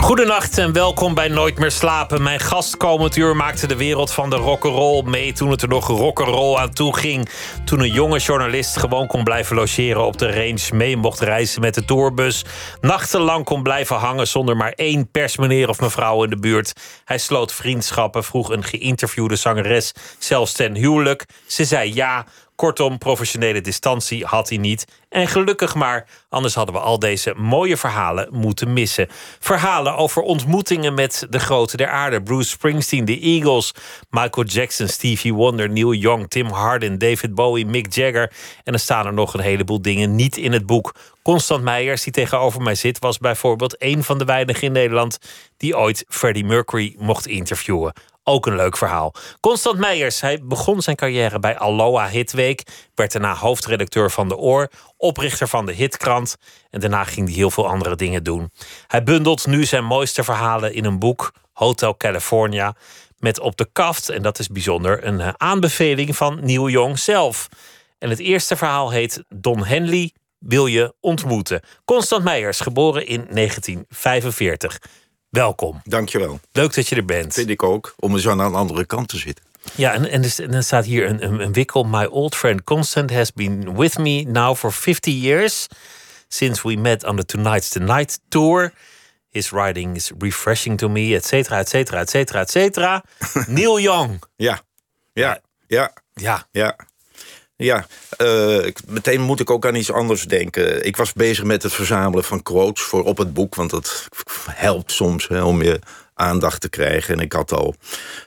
Goedenacht en welkom bij Nooit meer slapen. Mijn gast uur maakte de wereld van de rock'n'roll mee toen het er nog rock'n'roll aan toe ging. Toen een jonge journalist gewoon kon blijven logeren op de range, mee mocht reizen met de tourbus, nachtenlang kon blijven hangen zonder maar één persmeneer of mevrouw in de buurt. Hij sloot vriendschappen, vroeg een geïnterviewde zangeres zelfs ten huwelijk. Ze zei ja, Kortom, professionele distantie had hij niet. En gelukkig maar, anders hadden we al deze mooie verhalen moeten missen. Verhalen over ontmoetingen met de grote der aarde. Bruce Springsteen, de Eagles, Michael Jackson, Stevie Wonder, Neil Young, Tim Harden, David Bowie, Mick Jagger. En er staan er nog een heleboel dingen niet in het boek. Constant Meijers, die tegenover mij zit, was bijvoorbeeld een van de weinigen in Nederland die ooit Freddie Mercury mocht interviewen. Ook een leuk verhaal. Constant Meijers, hij begon zijn carrière bij Aloha Hitweek, werd daarna hoofdredacteur van De Oor, oprichter van de Hitkrant en daarna ging hij heel veel andere dingen doen. Hij bundelt nu zijn mooiste verhalen in een boek, Hotel California, met op de kaft, en dat is bijzonder, een eh, aanbeveling van Neil Young zelf. En het eerste verhaal heet Don Henley wil je ontmoeten. Constant Meijers, geboren in 1945. Welkom. Dankjewel. Leuk dat je er bent. Vind ik ook, om eens aan de andere kant te zitten. Ja, en, en, dus, en dan staat hier een, een, een, wikkel. My old friend Constant has been with me now for 50 years. Since we met on the Tonight's the Night tour. His writing is refreshing to me, et cetera, et cetera, et cetera, et cetera. Neil Young. Ja, ja, ja, ja. ja. Ja, uh, meteen moet ik ook aan iets anders denken. Ik was bezig met het verzamelen van quotes voor op het boek... want dat helpt soms om je aandacht te krijgen. En ik had al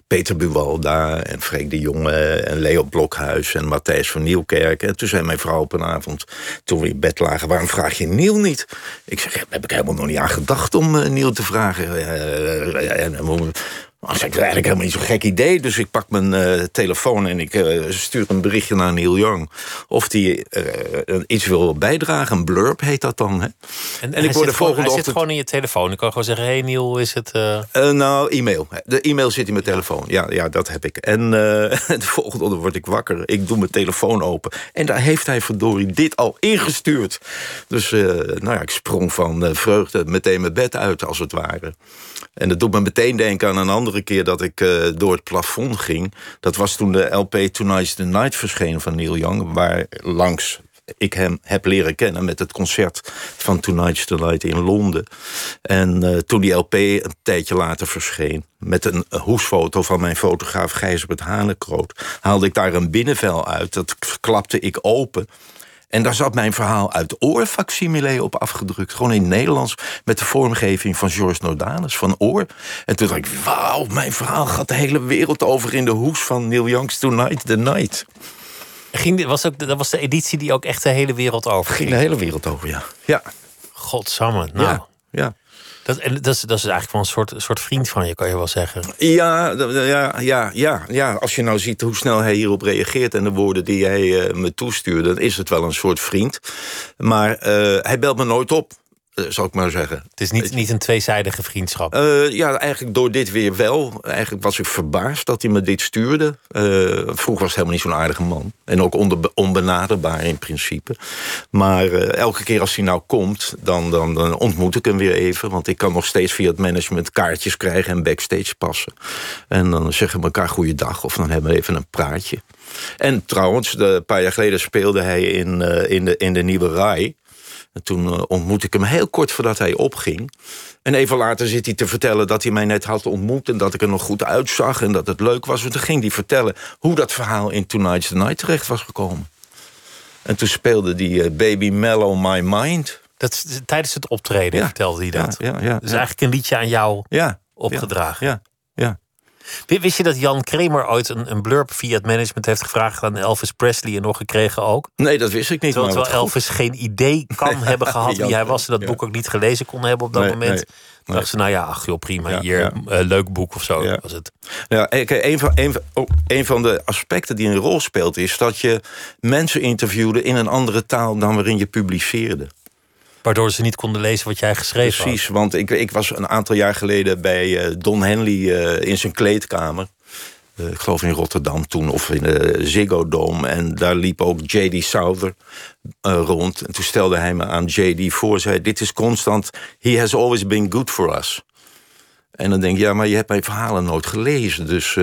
Peter Buwalda en Freek de Jonge... en Leo Blokhuis en Matthijs van Nieuwkerk. En toen zei mijn vrouw op een avond, toen we in bed lagen... waarom vraag je Niel niet? Ik zeg, heb ik helemaal nog niet aan gedacht om uh, Niel te vragen. Dat is eigenlijk helemaal niet zo'n gek idee. Dus ik pak mijn uh, telefoon en ik uh, stuur een berichtje naar Neil Young. Of die uh, iets wil bijdragen. Een blurb heet dat dan. Hè? En, en ik word de volgende Hij zit gewoon in je telefoon. Ik kan gewoon zeggen, hey Neil, is het... nou, e-mail. De e-mail zit in mijn telefoon. Ja, ja dat heb ik. En de volgende ochtend word ik wakker. Ik doe mijn telefoon open. En daar heeft hij verdorie dit al ingestuurd. Dus nou ja, ik sprong van vreugde meteen mijn bed uit, als het ware. En dat doet me meteen denken aan een andere keer dat ik uh, door het plafond ging. Dat was toen de LP Tonight's the Night verscheen van Neil Young... waar langs ik hem heb leren kennen met het concert van Tonight's the Night in Londen. En uh, toen die LP een tijdje later verscheen... met een hoesfoto van mijn fotograaf Gijsbert Hanekroot... haalde ik daar een binnenvel uit, dat klapte ik open... En daar zat mijn verhaal uit oor facsimile op afgedrukt. Gewoon in het Nederlands met de vormgeving van George Nodanus van Oor. En toen dacht ik, wauw, mijn verhaal gaat de hele wereld over... in de hoes van Neil Young's Tonight the Night. Ging, was ook, dat was de editie die ook echt de hele wereld over ging? Ging de hele wereld over, ja. ja. Godsamme, nou. Ja, ja. Dat, en dat, is, is eigenlijk wel een soort, soort vriend van je, kan je wel zeggen. Ja, ja, ja, ja, ja. Als je nou ziet hoe snel hij hierop reageert... en de woorden die hij uh, me toestuurt... dan is het wel een soort vriend. Maar uh, hij belt me nooit op. Eh, zal ik maar zeggen. Het is niet, niet een tweezijdige vriendschap. Uh, ja, eigenlijk door dit weer wel. Eigenlijk was ik verbaasd dat hij me dit stuurde. Uh, vroeger was het helemaal niet zo'n aardige man. En ook onbenaderbaar in principe. Maar elke keer als hij nou komt, dan, dan, dan ontmoet ik hem weer even. Want ik kan nog steeds via het management kaartjes krijgen en backstage passen. En dan zeggen we elkaar goeiedag of dan hebben we even een praatje. En trouwens, een paar jaar geleden speelde hij in, in, de, in de Nieuwe Rai. En toen uh, ontmoette ik hem heel kort voordat hij opging. En even later zit hij te vertellen dat hij mij net had ontmoet... en dat ik er nog goed uitzag en dat het leuk was. En toen ging hij vertellen hoe dat verhaal in Tonight's the Night terecht was gekomen. En toen speelde die uh, Baby Mellow My Mind. Dat, tijdens het optreden vertelde hij dat. Ja, ja, ja, dus eigenlijk een liedje aan jou opgedragen. Ja. Wist je dat Jan Kramer ooit een, een blurb via het management heeft gevraagd aan Elvis Presley en nog gekregen ook? Nee, dat wist ik niet. Terwijl, terwijl Elvis geen idee kan hebben gehad wie hij was en dat boek ook niet gelezen kon hebben op dat moment. Nee. Dacht ze, nou ja, ach joh, prima, hier, ja. Uh, leuk boek of zo was het. Ja, kijk, een van, een, oh, een van de aspecten die een rol speelt... is dat je mensen interviewde in een andere taal dan waarin je publiceerde. Waardoor ze niet konden lezen wat jij geschreven had. Precies, want ik, ik was een aantal jaar geleden bij uh, Don Henley uh, in zijn kleedkamer. Uh, ik geloof in Rotterdam toen, of in de Ziggo Dome. En daar liep ook J.D. Souther rond. En toen stelde hij me aan J.D. voor, zei... dit is constant, he has always been good for us. En dan denk je, ja, maar je hebt mijn verhalen nooit gelezen. Dus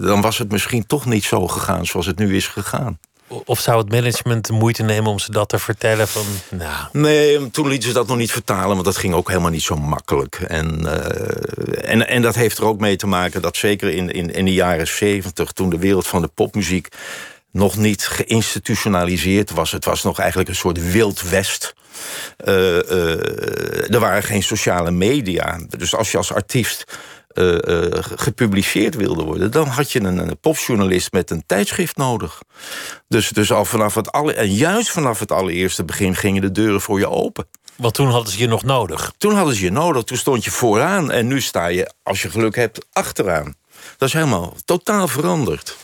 dan was het misschien toch niet zo gegaan zoals het nu is gegaan. Of zou het management de moeite nemen om ze dat te vertellen? Van, nou. Nee, toen lieten ze dat nog niet vertalen, want dat ging ook helemaal niet zo makkelijk. En, uh, en, en dat heeft er ook mee te maken dat zeker in, in, in de jaren zeventig, toen de wereld van de popmuziek nog niet geïnstitutionaliseerd was. Het was nog eigenlijk een soort wild west. Uh, uh, er waren geen sociale media. Dus als je als artiest uh, uh, gepubliceerd wilde worden, dan had je een, een, popjournalist met een tijdschrift nodig. Dus, dus al vanaf het alle, en juist vanaf het allereerste begin gingen de deuren voor je open. Want toen hadden ze je nog nodig. Toen hadden ze je nodig, toen stond je vooraan en nu sta je, als je geluk hebt, achteraan. Dat is helemaal totaal veranderd.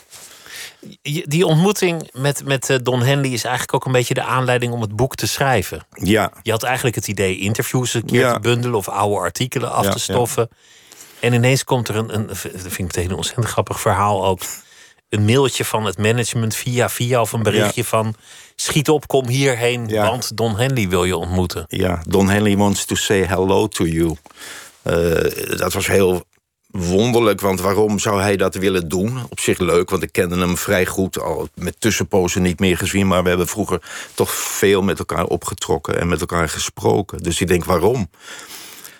Die ontmoeting met, met eh, Don Henley is eigenlijk ook een beetje de aanleiding om het boek te schrijven. Ja. Je had eigenlijk het idee interviews een keer te bundelen of oude artikelen af te stoffen. En ineens komt er een, een dat vind ik meteen een ontzettend grappig verhaal ook. Een mailtje van het management via via of een berichtje van schiet op, kom hierheen, want Don Henley wil je ontmoeten. Ja, Don Henley wants to say hello to you. Uh, dat was heel wonderlijk, want waarom zou hij dat willen doen? Op zich leuk, want ik kende hem vrij goed, al met tussenpozen niet meer gezien, maar we hebben vroeger toch veel met elkaar opgetrokken en met elkaar gesproken. Dus ik denk, waarom?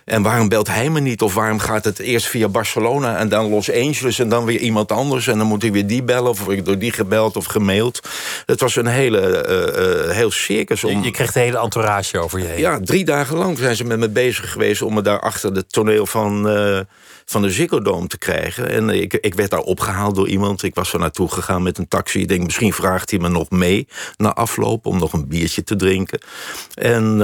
En waarom belt hij me niet? Of waarom gaat het eerst via Barcelona en dan Los Angeles en dan weer iemand anders? En dan moet ik weer die bellen of word ik door die gebeld of gemaild. Het was een hele, uh, uh, heel circus. Om... Je, je kreeg de hele entourage over je heen. Ja, drie dagen lang zijn ze met me bezig geweest om me daar achter het toneel van, uh, van de Ziggo Dome te krijgen. En ik, ik werd daar opgehaald door iemand. Ik was er naartoe gegaan met een taxi. Ik denk, misschien vraagt hij me nog mee na afloop om nog een biertje te drinken. En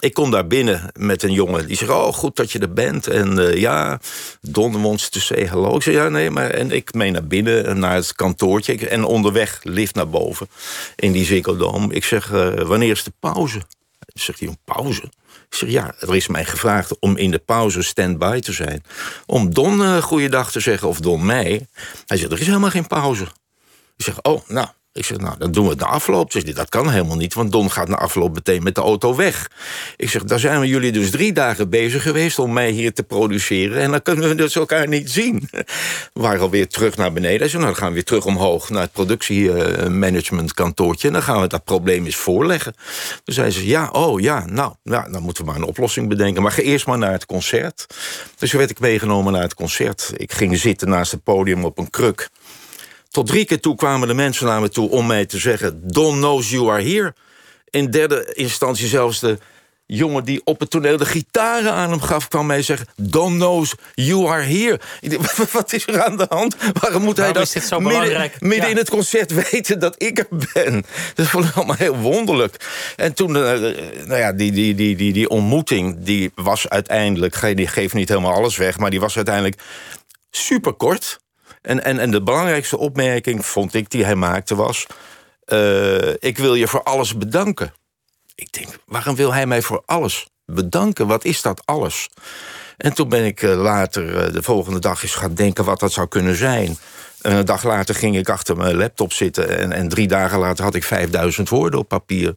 ik kom daar binnen met een jongen die zegt: Oh, goed dat je er bent. En uh, ja, Don to say hello. Ik zeg: Ja, nee, maar. En ik mee naar binnen, naar het kantoortje. En onderweg lift naar boven in die Ziggo Ik zeg: uh, Wanneer is de pauze? Zegt hij: Een pauze? Ik zeg, ja, er is mij gevraagd om in de pauze stand-by te zijn. Om Don uh, goeiedag te zeggen, of Don mij. Hij zegt, er is helemaal geen pauze. Ik zeg, oh, nou, ik zeg, nou, dan doen we het na afloop. Zeg, dat kan helemaal niet, want Don gaat na afloop meteen met de auto weg. Ik zeg, daar zijn we jullie dus drie dagen bezig geweest... om mij hier te produceren en dan kunnen we dus elkaar niet zien. We waren alweer terug naar beneden. Zei, nou, dan gaan we weer terug omhoog naar het productiemanagementkantoortje... en dan gaan we dat probleem eens voorleggen. Hij zei, ja, oh ja, nou, nou, dan moeten we maar een oplossing bedenken. Maar ga eerst maar naar het concert. Dus toen werd ik meegenomen naar het concert. Ik ging zitten naast het podium op een kruk... Tot drie keer toe kwamen de mensen naar me toe om mij te zeggen... Don knows you are here. In derde instantie zelfs de jongen die op het toneel de gitaren aan hem gaf... kwam mij zeggen, Don knows you are here. wat is er aan de hand? Waarom moet hij dat midden, midden in het concert weten dat ik er ben? Dat vond ik allemaal heel wonderlijk. En toen, uh, nou ja, die, die, die, die, die ontmoeting... die was uiteindelijk, die geeft niet helemaal alles weg... maar die was uiteindelijk super kort... En, en, en de belangrijkste opmerking, vond ik, die hij maakte was... Uh, ik wil je voor alles bedanken. Ik denk, waarom wil hij mij voor alles bedanken? Wat is dat alles? En toen ben ik uh, later, uh, de volgende dag, eens gaan denken wat dat zou kunnen zijn. En een dag later ging ik achter mijn laptop zitten... En, en drie dagen later had ik 5000 woorden op papier.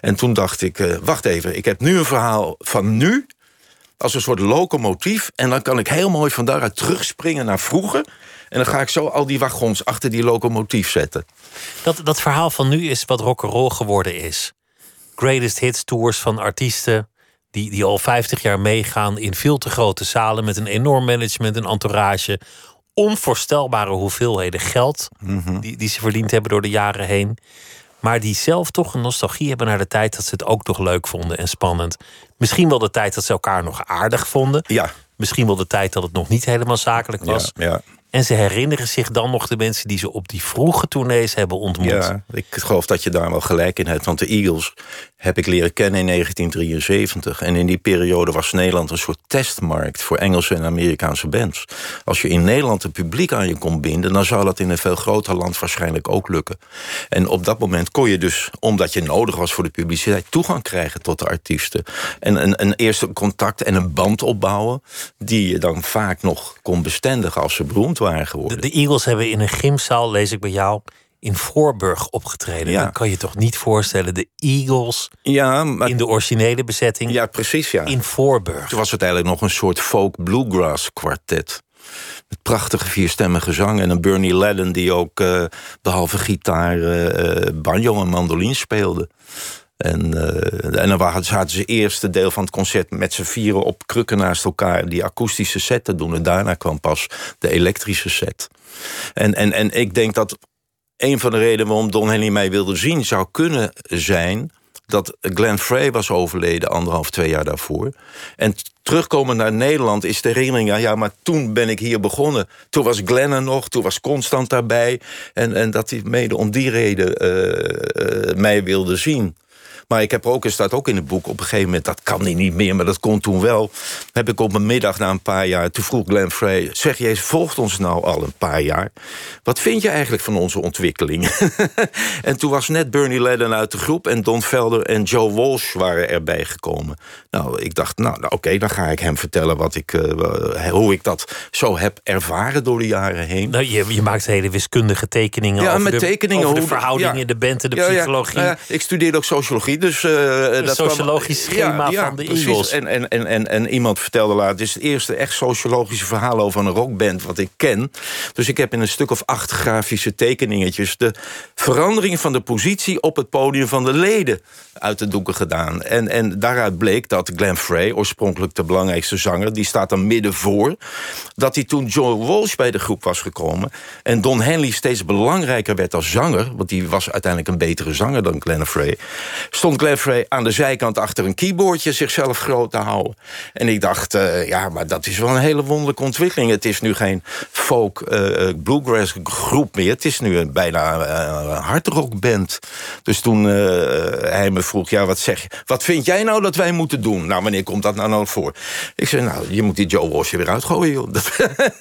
En toen dacht ik, wacht even, ik heb nu een verhaal van nu als een soort locomotief. En dan kan ik heel mooi van daaruit terugspringen naar vroeger. En dan ga ik zo al die wagons achter die locomotief zetten. Dat, dat verhaal van nu is wat rock'n'roll geworden is. Greatest hits tours van artiesten die, die al 50 jaar meegaan in veel te grote zalen met een enorm management, een entourage. Onvoorstelbare hoeveelheden geld Mhm. die, die ze verdiend hebben door de jaren heen. Maar die zelf toch een nostalgie hebben naar de tijd dat ze het ook nog leuk vonden en spannend. Misschien wel de tijd dat ze elkaar nog aardig vonden. Ja. Misschien wel de tijd dat het nog niet helemaal zakelijk was. Ja, ja. En ze herinneren zich dan nog de mensen die ze op die vroege tournees hebben ontmoet. Ja, ik geloof dat je daar wel gelijk in hebt. Want de Eagles heb ik leren kennen in 1973. En in die periode was Nederland een soort testmarkt voor Engelse en Amerikaanse bands. Als je in Nederland het publiek aan je kon binden, dan zou dat in een veel groter land waarschijnlijk ook lukken. En op dat moment kon je dus, omdat je nodig was voor de publiciteit, toegang krijgen tot de artiesten. En een, een eerste contact en een band opbouwen, die je dan vaak nog kon bestendigen als ze beroemd waren geworden. De, de Eagles hebben in een gymzaal, lees ik bij jou, in Voorburg opgetreden. Ja. Dan kan je toch niet voorstellen, de Eagles Ja, maar in de originele bezetting ja, precies ja. in Voorburg. Toen was het eigenlijk nog een soort folk bluegrass kwartet. Met prachtige vierstemmige zang. En een Bernie Ledden die ook eh, behalve gitaar eh, eh, banjo en mandolin speelde. En, eh, en dan zaten ze eerste deel van het concert met z'n vieren op krukken naast elkaar die akoestische set te doen. En daarna kwam pas de elektrische set. En, en, en ik denk dat een van de redenen waarom Don Henley mij wilde zien zou kunnen zijn dat Glenn Frey was overleden anderhalf, twee jaar daarvoor. En terugkomen naar Nederland is de herinnering... ja, ja, maar toen ben ik hier begonnen. Toen was Glenn er nog, toen was Constant daarbij. En, en dat hij mede om die reden eh, eh, mij wilde zien. Maar ik heb ook, er staat ook in het boek, op een gegeven moment... dat kan hij niet meer, maar dat kon toen wel... heb ik op een middag na een paar jaar... toen vroeg Glenn Frey, zeg jij volgt ons nou al een paar jaar? Wat vind je eigenlijk van onze ontwikkeling? en toen was net Bernie Ledden uit de groep... en Don Felder en Joe Walsh waren erbij gekomen. Nou, ik dacht, nou, nou, oké, dan ga ik hem vertellen... Wat ik, eh, hoe ik dat zo heb ervaren door de jaren heen. Nou, je, je maakt hele wiskundige tekeningen Ja, over, met de, tekeningen, over de verhoudingen, ja. de band en de psychologie. Nou ja, ik studeerde ook sociologie, dus... eh, dat kwam- sociologisch schema van de precies. Eagles. En, en, en, en, en iemand vertelde later... het is het eerste echt sociologische verhaal over een rockband wat ik ken. Dus ik heb in een stuk of acht grafische tekeningetjes... de verandering van de positie op het podium van de leden uit de doeken gedaan. En, en daaruit bleek dat Glenn Frey, oorspronkelijk de belangrijkste zanger... die staat er midden voor, dat hij toen Joe Walsh bij de groep was gekomen... en Don Henley steeds belangrijker werd als zanger... want die was uiteindelijk een betere zanger dan Glenn Frey... stond Frey aan de zijkant achter een keyboardje zichzelf groot te houden. En ik dacht, eh, ja, maar dat is wel een hele wonderlijke ontwikkeling. Het is nu geen folk eh, bluegrass groep meer. Het is nu een bijna eh, een hardrockband. Dus toen hij me vroeg, ja, wat zeg je? Wat vind jij nou dat wij moeten doen? Nou, wanneer komt dat nou nog voor? Ik zei, nou, je moet die Joe Walsh er weer uitgooien, joh.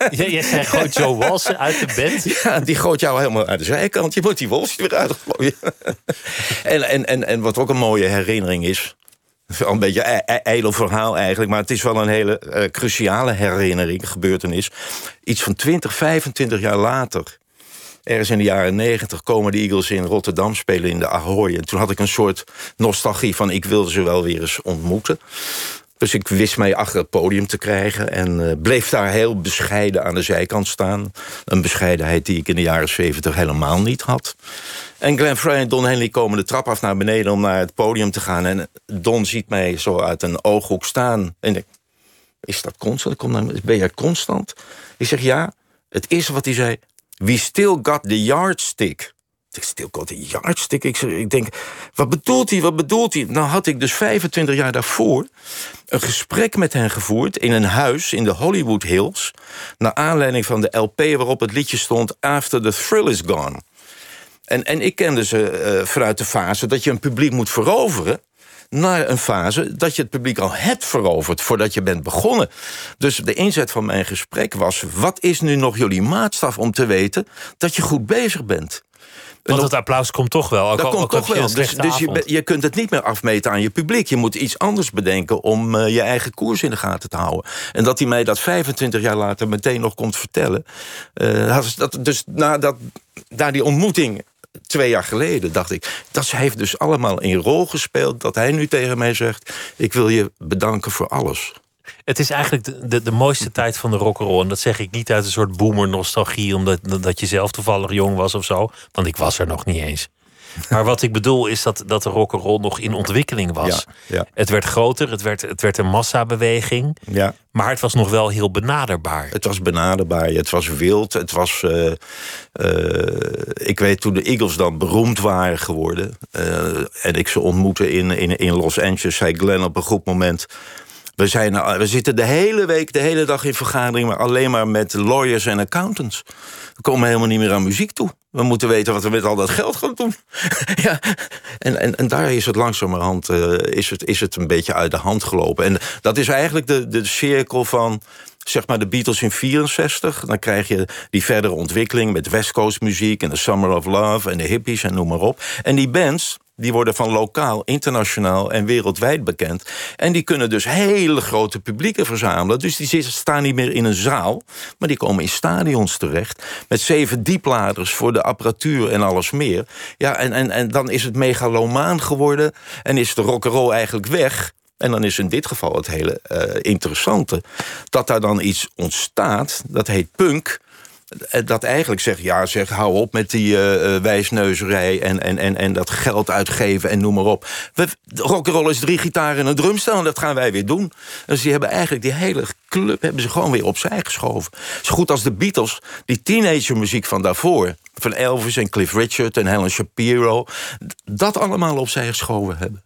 Jij, zei gewoon Joe Walsh uit de band. ja, die gooit jou helemaal uit de zijkant. Je moet die Walsh er weer uitgooien. en, en, en, en wat ook een mooie herinnering is... Wel een beetje een ijdel verhaal eigenlijk... maar het is wel een hele eh, cruciale herinnering, gebeurtenis. Iets van 20, 25 jaar later... Ergens in de jaren 90 komen de Eagles in Rotterdam spelen in de Ahoy. En toen had ik een soort nostalgie van... ik wilde ze wel weer eens ontmoeten. Dus ik wist mij achter het podium te krijgen... en eh, bleef daar heel bescheiden aan de zijkant staan. Een bescheidenheid die ik in de jaren 70 helemaal niet had. En Glenn Frey en Don Henley komen de trap af naar beneden... om naar het podium te gaan. En Don ziet mij zo uit een ooghoek staan. En ik, is dat constant? Ben jij constant? Ik zeg ja. Het eerste wat hij zei... We still got the yardstick. Ik still got the yardstick. Ik, ik denk, wat bedoelt hij? Wat bedoelt hij? Nou had ik dus 25 jaar daarvoor... een gesprek met hen gevoerd in een huis in de Hollywood Hills... naar aanleiding van de LP waarop het liedje stond... After the Thrill is Gone. En, en ik kende ze eh, vanuit de fase dat je een publiek moet veroveren naar een fase dat je het publiek al hebt veroverd voordat je bent begonnen. Dus de inzet van mijn gesprek was: wat is nu nog jullie maatstaf om te weten dat je goed bezig bent? Want het applaus komt toch wel. Ook Dat al- komt toch wel. Dus, dus je, je kunt het niet meer afmeten aan je publiek. Je moet iets anders bedenken om eh, je eigen koers in de gaten te houden. En dat hij mij dat 25 jaar later meteen nog komt vertellen. eh, dat dat, dus na, dat, na die ontmoeting twee jaar geleden dacht ik... dat heeft dus allemaal een rol gespeeld dat hij nu tegen mij zegt... ik wil je bedanken voor alles. Het is eigenlijk de, de, de mooiste tijd van de rock'n'roll. En dat zeg ik niet uit een soort boomer nostalgie... omdat dat je zelf toevallig jong was of zo. Want ik was er nog niet eens. Maar wat ik bedoel is dat, dat de rock'n'roll nog in ontwikkeling was. Ja, ja. Het werd groter, het werd, het werd een massabeweging. Ja. Maar het was nog wel heel benaderbaar. Het was benaderbaar, het was wild. Het was, eh, eh, ik weet toen de Eagles dan beroemd waren geworden... eh, en ik ze ontmoette in, in, in Los Angeles... zei Glenn op een goed moment... We, zijn, eh, we zitten de hele week, de hele dag in vergadering... maar alleen maar met lawyers en accountants. We komen helemaal niet meer aan muziek toe. We moeten weten wat we met al dat geld gaan doen. ja. en, en, en daar is het langzamerhand uh, is het, is het een beetje uit de hand gelopen. En dat is eigenlijk de, de cirkel van zeg maar de Beatles in 64. Dan krijg je die verdere ontwikkeling met West Coast muziek... en de Summer of Love en de hippies en noem maar op. En die bands, die worden van lokaal, internationaal en wereldwijd bekend. En die kunnen dus hele grote publieken verzamelen. Dus die staan niet meer in een zaal, maar die komen in stadions terecht. Met zeven diepladers voor de apparatuur en alles meer. Ja, en, en, en dan is het megalomaan geworden en is de rock'n'roll eigenlijk weg. En dan is in dit geval het hele uh, interessante... dat daar dan iets ontstaat, dat heet punk... Eh, dat eigenlijk zegt, ja, zeg, hou op met die uh, wijsneuzerij... En, en, en, en dat geld uitgeven en noem maar op. We, rock'n'roll is drie gitaren en een drumstel... en dat gaan wij weer doen. Dus die hebben eigenlijk die hele club hebben ze gewoon weer opzij geschoven. Zo goed als de Beatles, die teenagermuziek van daarvoor... van Elvis en Cliff Richard en Helen Shapiro... dat allemaal opzij geschoven hebben.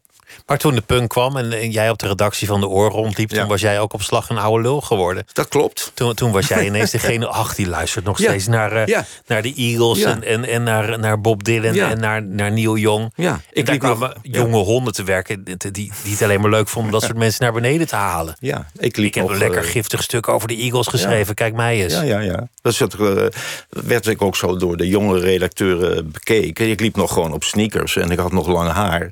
Maar toen de punk kwam en, jij op de redactie van de Oor rondliep... toen was jij ook op slag een oude lul geworden. Dat klopt. Toen, toen was jij ineens degene... ach, die luistert nog steeds naar, uh, naar de Eagles... en, en, en naar, naar Bob Dylan en naar, naar Neil Young. Ja. Ik daar kwamen jonge honden te werken... die, die het alleen maar leuk vonden dat soort mensen naar beneden te halen. Ja, ik, liep ik heb een lekker uh, giftig stuk over de Eagles geschreven. Kijk mij eens. Ja, ja, ja. Dat uh, werd ik ook zo door de jonge redacteuren bekeken. Ik liep nog gewoon op sneakers en ik had nog lang haar...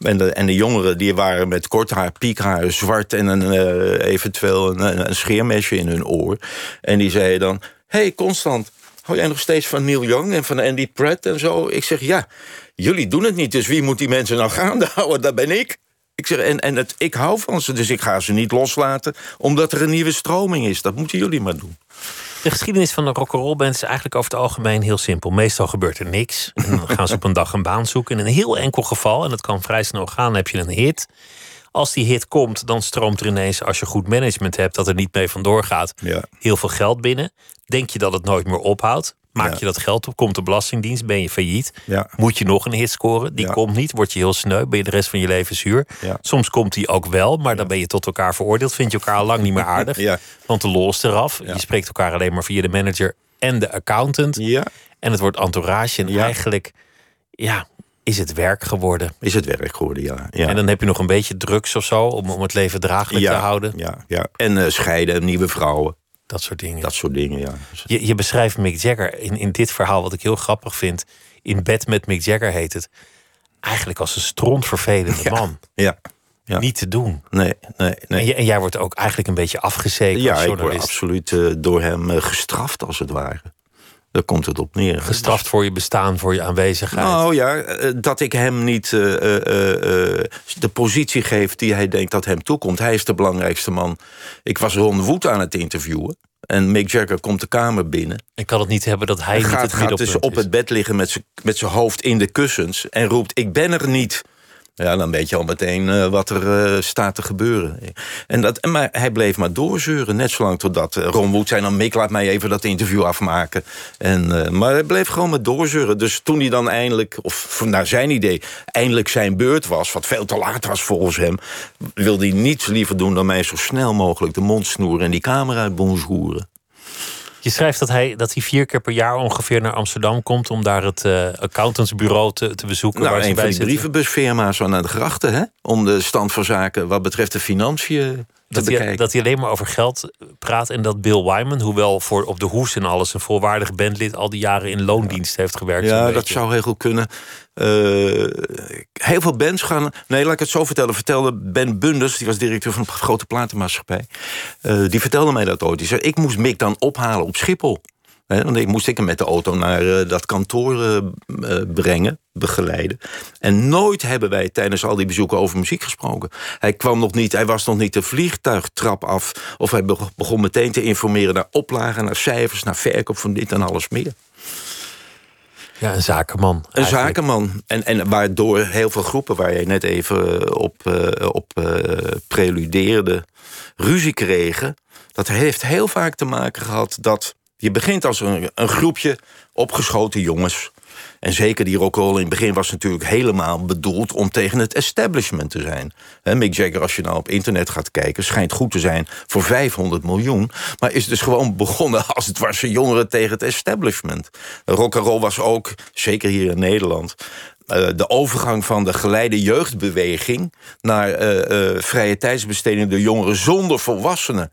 En de, en de jongeren die waren met kort haar, piekhaar, zwart... en een, uh, eventueel een, een, scheermesje in hun oor. En die zeiden dan... hey, Constant, hou jij nog steeds van Neil Young en van Andy Pratt en zo? Ik zeg, ja, jullie doen het niet, dus wie moet die mensen nou gaande houden? Dat ben ik. Ik zeg, en, en het, ik hou van ze, dus ik ga ze niet loslaten... omdat er een nieuwe stroming is. Dat moeten jullie maar doen. De geschiedenis van de rock'n'roll band is eigenlijk over het algemeen heel simpel. Meestal gebeurt er niks. En dan gaan ze op een dag een baan zoeken. In een heel enkel geval, en dat kan vrij snel gaan, heb je een hit. Als die hit komt, dan stroomt er ineens, als je goed management hebt, dat er niet mee vandoor gaat, ja. heel veel geld binnen. Denk je dat het nooit meer ophoudt? Maak je dat geld op, komt de Belastingdienst, ben je failliet. Ja. Moet je nog een hit scoren? Die komt niet, word je heel sneu, ben je de rest van je leven zuur. Soms komt die ook wel, maar dan ben je tot elkaar veroordeeld. Vind je elkaar al lang niet meer aardig, want de lol is eraf. Je spreekt elkaar alleen maar via de manager en de accountant. En het wordt entourage en eigenlijk ja, is het werk geworden. Is het werk geworden, ja. ja. En dan heb je nog een beetje drugs of zo om, om het leven draaglijk te houden. Ja, ja. en uh, scheiden, nieuwe vrouwen. Dat soort dingen. Dat soort dingen, ja. Je, je beschrijft Mick Jagger in, in dit verhaal, wat ik heel grappig vind. In bed met Mick Jagger heet het. Eigenlijk als een strontvervelende ja, man. Ja, ja. Niet te doen. Nee, nee, nee. En, je, en, jij wordt ook eigenlijk een beetje afgezekerd ja, als journalist. ik word absoluut uh, door hem uh, gestraft, als het ware. Daar komt het op neer. Gestraft voor je bestaan, voor je aanwezigheid. Nou ja, dat ik hem niet uh, uh, uh, de positie geef die hij denkt dat hem toekomt. Hij is de belangrijkste man. Ik was Ron Wood aan het interviewen. En Mick Jagger komt de kamer binnen. Ik kan het niet hebben dat hij en niet gaat, het gaat dus op is. het bed liggen met zijn hoofd in de kussens... en roept, ik ben er niet. Ja, dan weet je al meteen uh, wat er uh, staat te gebeuren. En dat, maar hij bleef maar doorzeuren, net zolang totdat uh, Ron Wood zei... dan Mick, laat mij even dat interview afmaken. En, maar hij bleef gewoon maar doorzeuren. Dus toen hij dan eindelijk, of naar zijn idee... eindelijk zijn beurt was, wat veel te laat was volgens hem... wilde hij niets liever doen dan mij zo snel mogelijk de mond snoeren... en die camera bonjouren. Je schrijft dat hij, dat hij vier keer per jaar ongeveer naar Amsterdam komt om daar het uh, accountantsbureau te, te bezoeken. Nou, waar een ze van bij die brievenbusfirma's zo naar de grachten, hè? Om de stand van zaken wat betreft de financiën Dat hij, dat hij alleen maar over geld praat en dat Bill Wyman, hoewel voor op de hoes en alles een volwaardig bandlid, al die jaren in loondienst heeft gewerkt. Ja, dat zou heel goed kunnen. Uh, heel veel bands gaan. Nee, laat ik het zo vertellen. Vertelde Ben Bunders, die was directeur van een grote platenmaatschappij. Uh, die vertelde mij dat ooit. Die zei: Ik moest Mick dan ophalen op Schiphol. Ik moest ik hem met de auto naar uh, dat kantoor uh, brengen, begeleiden. En nooit hebben wij tijdens al die bezoeken over muziek gesproken. Hij kwam nog niet, hij was nog niet de vliegtuigtrap af. Of hij begon meteen te informeren naar oplagen, naar cijfers, naar verkoop van dit en alles meer. Ja, een zakenman. Een eigenlijk. zakenman. En, en waardoor heel veel groepen waar je net even op, uh, op uh, preludeerde, ruzie kregen. Dat heeft heel vaak te maken gehad dat je begint als een, een groepje opgeschoten jongens. En zeker die rock'n'roll in het begin was natuurlijk helemaal bedoeld om tegen het establishment te zijn. He, Mick Jagger, als je nou op internet gaat kijken, schijnt goed te zijn voor 500 miljoen. Maar is dus gewoon begonnen als het was jongeren tegen het establishment. Rock'n'roll was ook, zeker hier in Nederland, uh, de overgang van de geleide jeugdbeweging naar uh, uh, vrije tijdsbesteding door jongeren zonder volwassenen.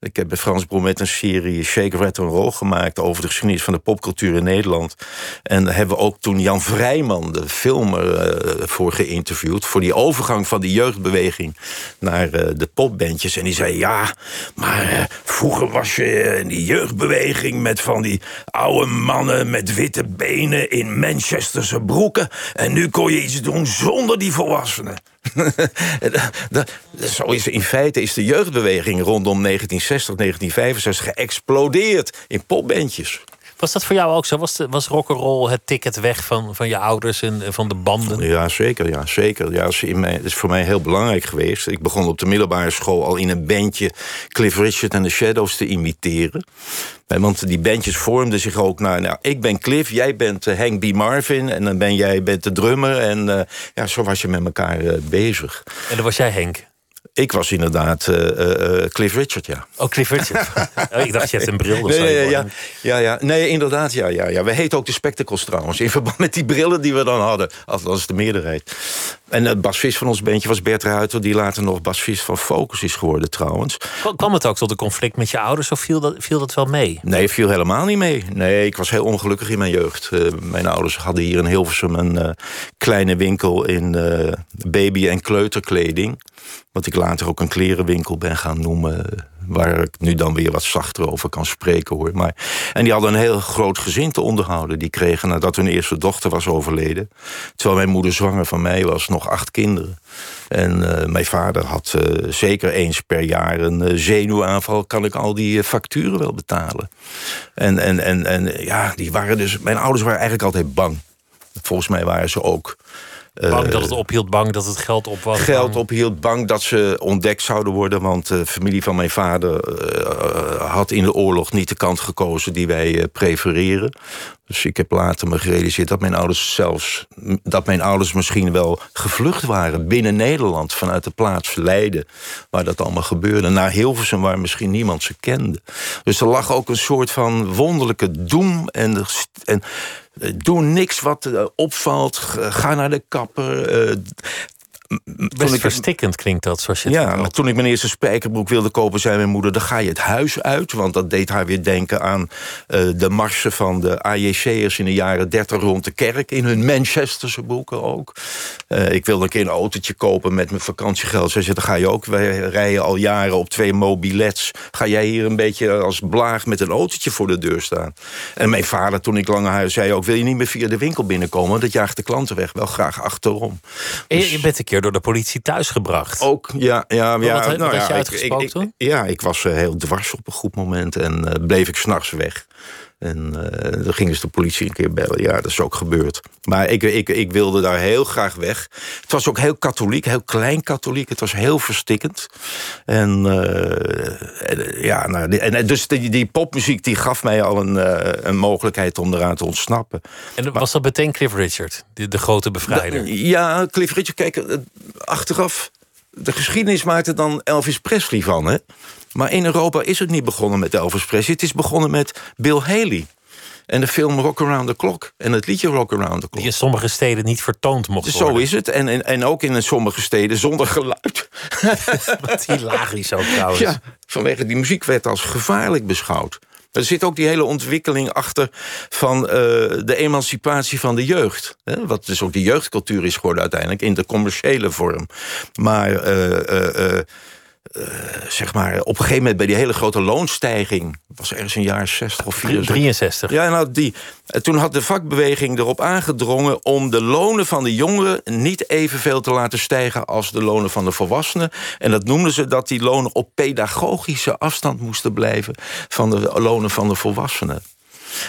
Ik heb bij Frans Bromet een serie Shake, Red Roll gemaakt... over de geschiedenis van de popcultuur in Nederland. En daar hebben we ook toen Jan Vrijman, de filmer, uh, voor geïnterviewd... voor die overgang van die jeugdbeweging naar uh, de popbandjes. En die zei, ja, maar uh, vroeger was je in die jeugdbeweging... met van die oude mannen met witte benen in Manchesterse broeken... en nu kon je iets doen zonder die volwassenen. Zo is in feite is de jeugdbeweging rondom 1960, 1965 geëxplodeerd in popbandjes. Was dat voor jou ook zo? Was, de, was rock'n'roll het ticket weg van, van je ouders en van de banden? Ja, zeker. Ja, zeker. Ja, is, in is voor mij heel belangrijk geweest. Ik begon op de middelbare school al in een bandje Cliff Richard en de Shadows te imiteren. Want die bandjes vormden zich ook naar... Nou, ik ben Cliff, jij bent uh, Hank B. Marvin... en dan ben jij bent de drummer. En uh, ja, zo was je met elkaar uh, bezig. En dan was jij Henk? Ik was inderdaad uh, Cliff Richard, ja. Oh, Cliff Richard. oh, ik dacht, je hebt een bril. Nee, nee, ja, ja, ja, nee, inderdaad, ja, ja, ja. We heten ook de Spectacles trouwens. In verband met die brillen die we dan hadden. Althans, de meerderheid. En het basvis van ons bandje was Bert Ruiter... die later nog basvis van Focus is geworden trouwens. Kwam het ook tot een conflict met je ouders of viel dat, viel dat wel mee? Nee, viel helemaal niet mee. Nee, ik was heel ongelukkig in mijn jeugd. Uh, mijn ouders hadden hier in Hilversum een uh, kleine winkel... in uh, baby- en kleuterkleding. Wat ik later ook een klerenwinkel ben gaan noemen waar ik nu dan weer wat zachter over kan spreken hoor. Maar, en die hadden een heel groot gezin te onderhouden. Die kregen nadat hun eerste dochter was overleden. Terwijl mijn moeder zwanger van mij was, nog acht kinderen. En uh, mijn vader had uh, zeker eens per jaar een uh, zenuwaanval. Kan ik al die facturen wel betalen? En, en, en, en ja, die waren dus. Mijn ouders waren eigenlijk altijd bang. Volgens mij waren ze ook. Bang dat het ophield, bang dat het geld op was. Geld ophield, bang dat ze ontdekt zouden worden. Want de familie van mijn vader uh, had in de oorlog niet de kant gekozen die wij prefereren. Dus ik heb later me gerealiseerd dat mijn ouders zelfs... dat mijn ouders misschien wel gevlucht waren binnen Nederland... vanuit de plaats Leiden, waar dat allemaal gebeurde. Naar Hilversum, waar misschien niemand ze kende. Dus er lag ook een soort van wonderlijke doem en... en Doe niks wat opvalt. Ga naar de kapper. Best ik, verstikkend klinkt dat, zoals je het Ja, maar toen ik mijn eerste spijkerbroek wilde kopen... zei mijn moeder, dan ga je het huis uit. Want dat deed haar weer denken aan uh, de marsen van de AJC'ers... in de jaren 30 rond de kerk. In hun Manchesterse broeken ook. Uh, ik wilde een keer een autootje kopen met mijn vakantiegeld. Ze zei, dan ga je ook. Wij rijden al jaren op twee mobilets. Ga jij hier een beetje als blaag met een autootje voor de deur staan? En mijn vader, toen ik lange huis zei ook... wil je niet meer via de winkel binnenkomen? Want dat jaagt de klanten weg. Wel graag achterom. Dus... Je bent een keer door de politie thuisgebracht. Ook, ja. ja, ja wat, nou, wat ja, je toen? Ja, ik was uh, heel dwars op een goed moment en uh, bleef ik s'nachts weg. En uh, dan ging dus de politie een keer bellen. Ja, dat is ook gebeurd. Maar ik, ik, ik wilde daar heel graag weg. Het was ook heel katholiek, heel klein katholiek. Het was heel verstikkend. En, uh, ja, nou, en dus die, die, popmuziek die gaf mij al een, uh, een mogelijkheid om eraan te ontsnappen. En was dat meteen Cliff Richard, de, de grote bevrijder? Da, ja, Cliff Richard, kijk, achteraf... De geschiedenis maakt er dan Elvis Presley van, hè? Maar in Europa is het niet begonnen met Elvis Presley. Het is begonnen met Bill Haley. En de film Rock Around the Clock. En het liedje Rock Around the Clock. Die in sommige steden niet vertoond mocht Zo worden. is het. En, en, en ook in sommige steden zonder geluid. Wat hilarisch ook trouwens. Ja, vanwege die muziek werd als gevaarlijk beschouwd. Er zit ook die hele ontwikkeling achter van uh, de emancipatie van de jeugd. Hè? Wat dus ook die jeugdcultuur is geworden uiteindelijk in de commerciële vorm. Maar... Uh, uh, uh, zeg maar, op een gegeven moment bij die hele grote loonstijging... was ergens een jaar 60 of 64. 63. Ja, nou, die, toen had de vakbeweging erop aangedrongen... om de lonen van de jongeren niet evenveel te laten stijgen... als de lonen van de volwassenen. En dat noemden ze dat die lonen op pedagogische afstand moesten blijven... van de lonen van de volwassenen.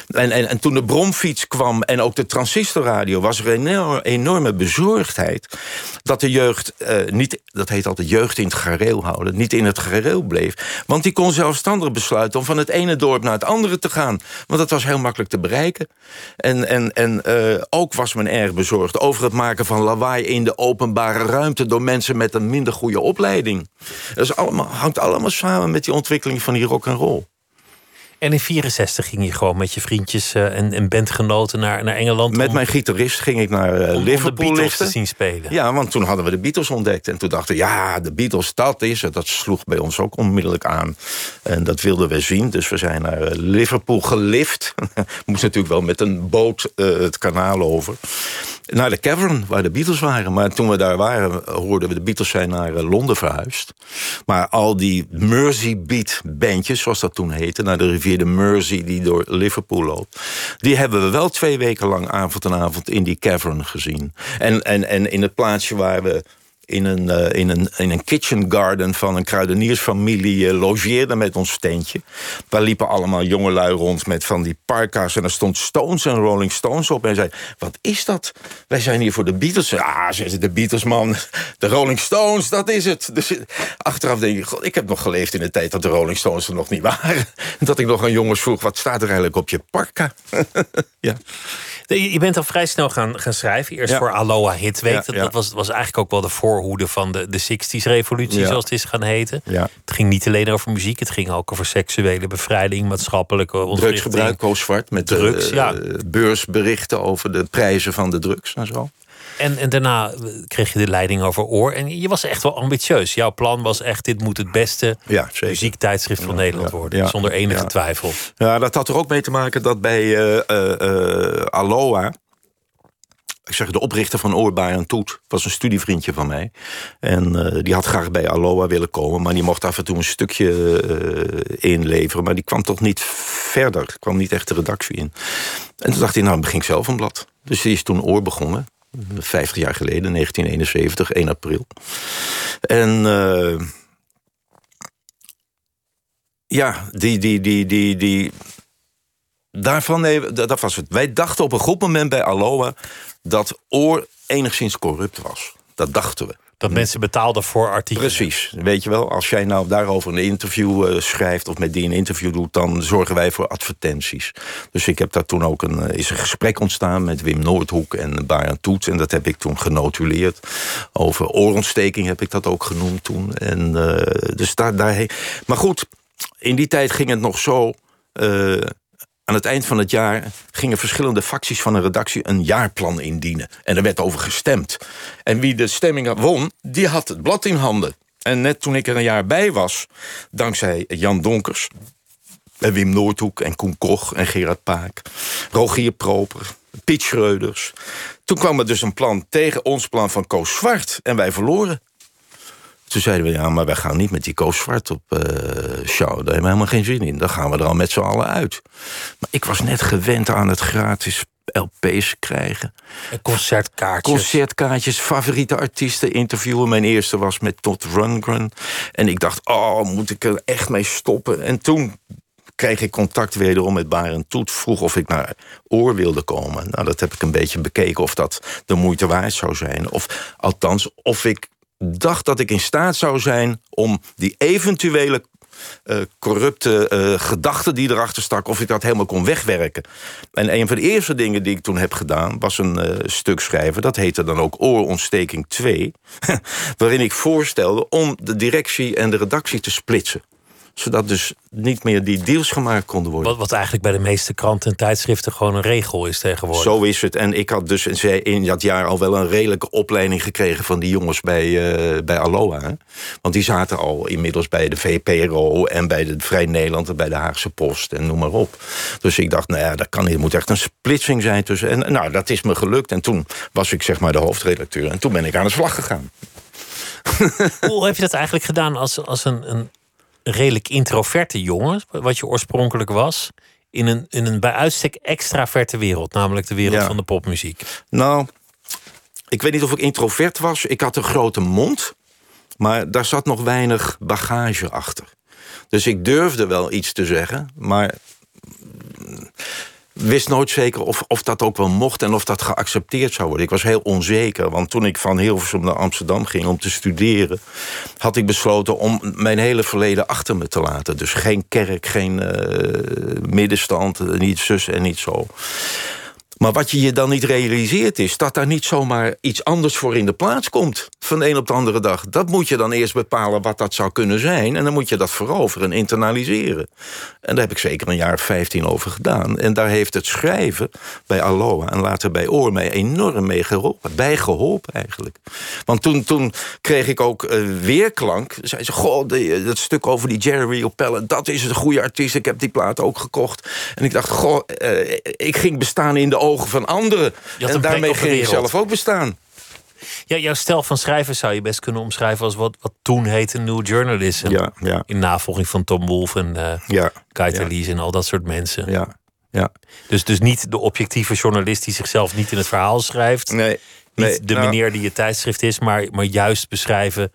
En, en, en toen de bromfiets kwam en ook de transistorradio... was er een enorme bezorgdheid dat de jeugd uh, niet... dat heet altijd jeugd in het gareel houden... niet in het gareel bleef. Want die kon zelfstandig besluiten om van het ene dorp naar het andere te gaan. Want dat was heel makkelijk te bereiken. En, en, en uh, ook was men erg bezorgd over het maken van lawaai... in de openbare ruimte door mensen met een minder goede opleiding. Dat is allemaal, hangt allemaal samen met die ontwikkeling van die rock and roll. En in 64 ging je gewoon met je vriendjes uh, en, en bandgenoten naar, naar Engeland. Met mijn gitarist ging ik naar uh, om, Liverpool. Om de Beatles te zien spelen. Ja, want toen hadden we de Beatles ontdekt. En toen dachten we, ja, de Beatles, dat is het. Dat sloeg bij ons ook onmiddellijk aan. En dat wilden we zien. Dus we zijn naar uh, Liverpool gelift. Moest natuurlijk wel met een boot het kanaal over naar de Cavern, waar de Beatles waren. Maar toen we daar waren, hoorden we de Beatles zijn naar Londen verhuisd. Maar al die Mersey Beat bandjes, zoals dat toen heette... naar de rivier de Mersey die door Liverpool loopt... die hebben we wel twee weken lang avond en avond in die Cavern gezien. En, en, en in het plaatsje waar we in een, uh, in, een, in een kitchen garden van een kruideniersfamilie uh, logeerde met ons steentje. Daar liepen allemaal jongelui rond met van die parka's. En er stond Stones en Rolling Stones op. En zei, wat is dat? Wij zijn hier voor de Beatles. Ah, ze de Beatles, man. De Rolling Stones, dat is het. Dus achteraf denk ik, god, ik heb nog geleefd in de tijd dat de Rolling Stones er nog niet waren. Dat ik nog aan jongens vroeg, wat staat er eigenlijk op je parka? ja. Je bent al vrij snel gaan, gaan schrijven. Eerst voor Aloha Hit Week. dat, dat was, was eigenlijk ook wel de voorhoede van de, de 60s revolutie, zoals het is gaan heten. Het ging niet alleen over muziek, het ging ook over seksuele bevrijding, maatschappelijke ontwikkeling. Drugsgebruik, Zwart, met drugs, uh, beursberichten over de prijzen van de drugs en zo. En, en daarna kreeg je de leiding over Oor. En je was echt wel ambitieus. Jouw plan was echt, dit moet het beste ja, muziektijdschrift van Nederland worden. Zonder enige twijfel. Ja, dat had er ook mee te maken dat bij uh, uh, Aloha ik zeg, de oprichter van Oor en Toet was een studievriendje van mij. En uh, die had graag bij Aloha willen komen, maar die mocht af en toe een stukje uh, inleveren. Maar die kwam toch niet verder, kwam niet echt de redactie in. En toen dacht hij, nou, begin ik zelf een blad. Dus die is toen Oor begonnen. 50 jaar geleden, 1971, 1 april. En uh, ja, die, die, die, die, die, daarvan, nee, dat was het. Wij dachten op een goed moment bij Aloha dat Oor enigszins corrupt was. Dat dachten we. Dat mensen betaalden voor artikelen. Precies. Weet je wel, als jij nou daarover een interview uh, schrijft... of met die een interview doet, dan zorgen wij voor advertenties. Dus ik heb daar toen ook een, uh, is een gesprek ontstaan... met Wim Noordhoek en Baran Toet. En dat heb ik toen genotuleerd. Over oorontsteking heb ik dat ook genoemd toen. En, uh, dus daar, daar, maar goed, in die tijd ging het nog zo... Aan het eind van het jaar gingen verschillende facties van een redactie een jaarplan indienen. En er werd over gestemd. En wie de stemming won, die had het blad in handen. En net toen ik er een jaar bij was, dankzij Jan Donkers... en Wim Noordhoek en Koen Koch en Gerard Paak... Rogier Proper, Piet Schreuders... toen kwam er dus een plan tegen ons plan van Koos Zwart. En wij verloren. Toen zeiden we, ja, maar wij gaan niet met die Koos Zwart op uh, show. Daar hebben we helemaal geen zin in. Dan gaan we er al met z'n allen uit. Maar ik was net gewend aan het gratis LP's krijgen. En concertkaartjes. Concertkaartjes, favoriete artiesten interviewen. Mijn eerste was met Todd Rundgren. En ik dacht, oh, moet ik er echt mee stoppen? En toen kreeg ik contact wederom met Barend Toet. Vroeg of ik naar Oor wilde komen. Nou, dat heb ik een beetje bekeken of dat de moeite waard zou zijn. Of althans, of ik dacht dat ik in staat zou zijn om die eventuele uh, corrupte uh, gedachten die erachter stak, of ik dat helemaal kon wegwerken. En een van de eerste dingen die ik toen heb gedaan, was een uh, stuk schrijven. Dat heette dan ook Oorontsteking 2. waarin ik voorstelde om de directie en de redactie te splitsen zodat dus niet meer die deals gemaakt konden worden. Wat, wat eigenlijk bij de meeste kranten en tijdschriften gewoon een regel is tegenwoordig. Zo is het. En ik had dus in dat jaar al wel een redelijke opleiding gekregen van die jongens bij, uh, bij Aloha. Hè? Want die zaten al inmiddels bij de VPRO en bij de Vrij Nederland en bij de Haagse Post en noem maar op. Dus ik dacht, nou ja, dat kan niet. Er moet echt een splitsing zijn tussen. En nou, dat is me gelukt. En toen was ik zeg maar de hoofdredacteur. En toen ben ik aan de slag gegaan. Hoe heb je dat eigenlijk gedaan als, als een, een redelijk introverte jongen, wat je oorspronkelijk was, in een, in een bij uitstek extraverte wereld, namelijk de wereld van de popmuziek? Nou, ik weet niet of ik introvert was. Ik had een grote mond, maar daar zat nog weinig bagage achter. Dus ik durfde wel iets te zeggen, maar wist nooit zeker of, of dat ook wel mocht en of dat geaccepteerd zou worden. Ik was heel onzeker, want toen ik van Hilversum naar Amsterdam ging om te studeren, had ik besloten om mijn hele verleden achter me te laten. Dus geen kerk, geen uh, middenstand, niet zus en niet zo. Maar wat je je dan niet realiseert is dat daar niet zomaar iets anders voor in de plaats komt. Van de een op de andere dag. Dat moet je dan eerst bepalen wat dat zou kunnen zijn. En dan moet je dat veroveren en internaliseren. En daar heb ik zeker een jaar of 15 over gedaan. En daar heeft het schrijven bij Aloha en later bij Oor mij enorm mee geholpen. Bij eigenlijk. Want toen, toen kreeg ik ook uh, weerklank. Zei ze, goh, dat stuk over die Jerry O'Pellen, dat is een goede artiest. Ik heb die plaat ook gekocht. En ik dacht, goh, uh, ik ging bestaan in de ogen van anderen. En daarmee ging je zelf ook bestaan. Ja, jouw stijl van schrijven zou je best kunnen omschrijven als wat, wat toen heette New Journalism. Ja, ja. In navolging van Tom Wolfe en uh, ja, en al dat soort mensen. Ja, ja. Dus, dus niet de objectieve journalist die zichzelf niet in het verhaal schrijft. Nee. Niet de nou, meneer die je tijdschrift is, maar, maar juist beschrijven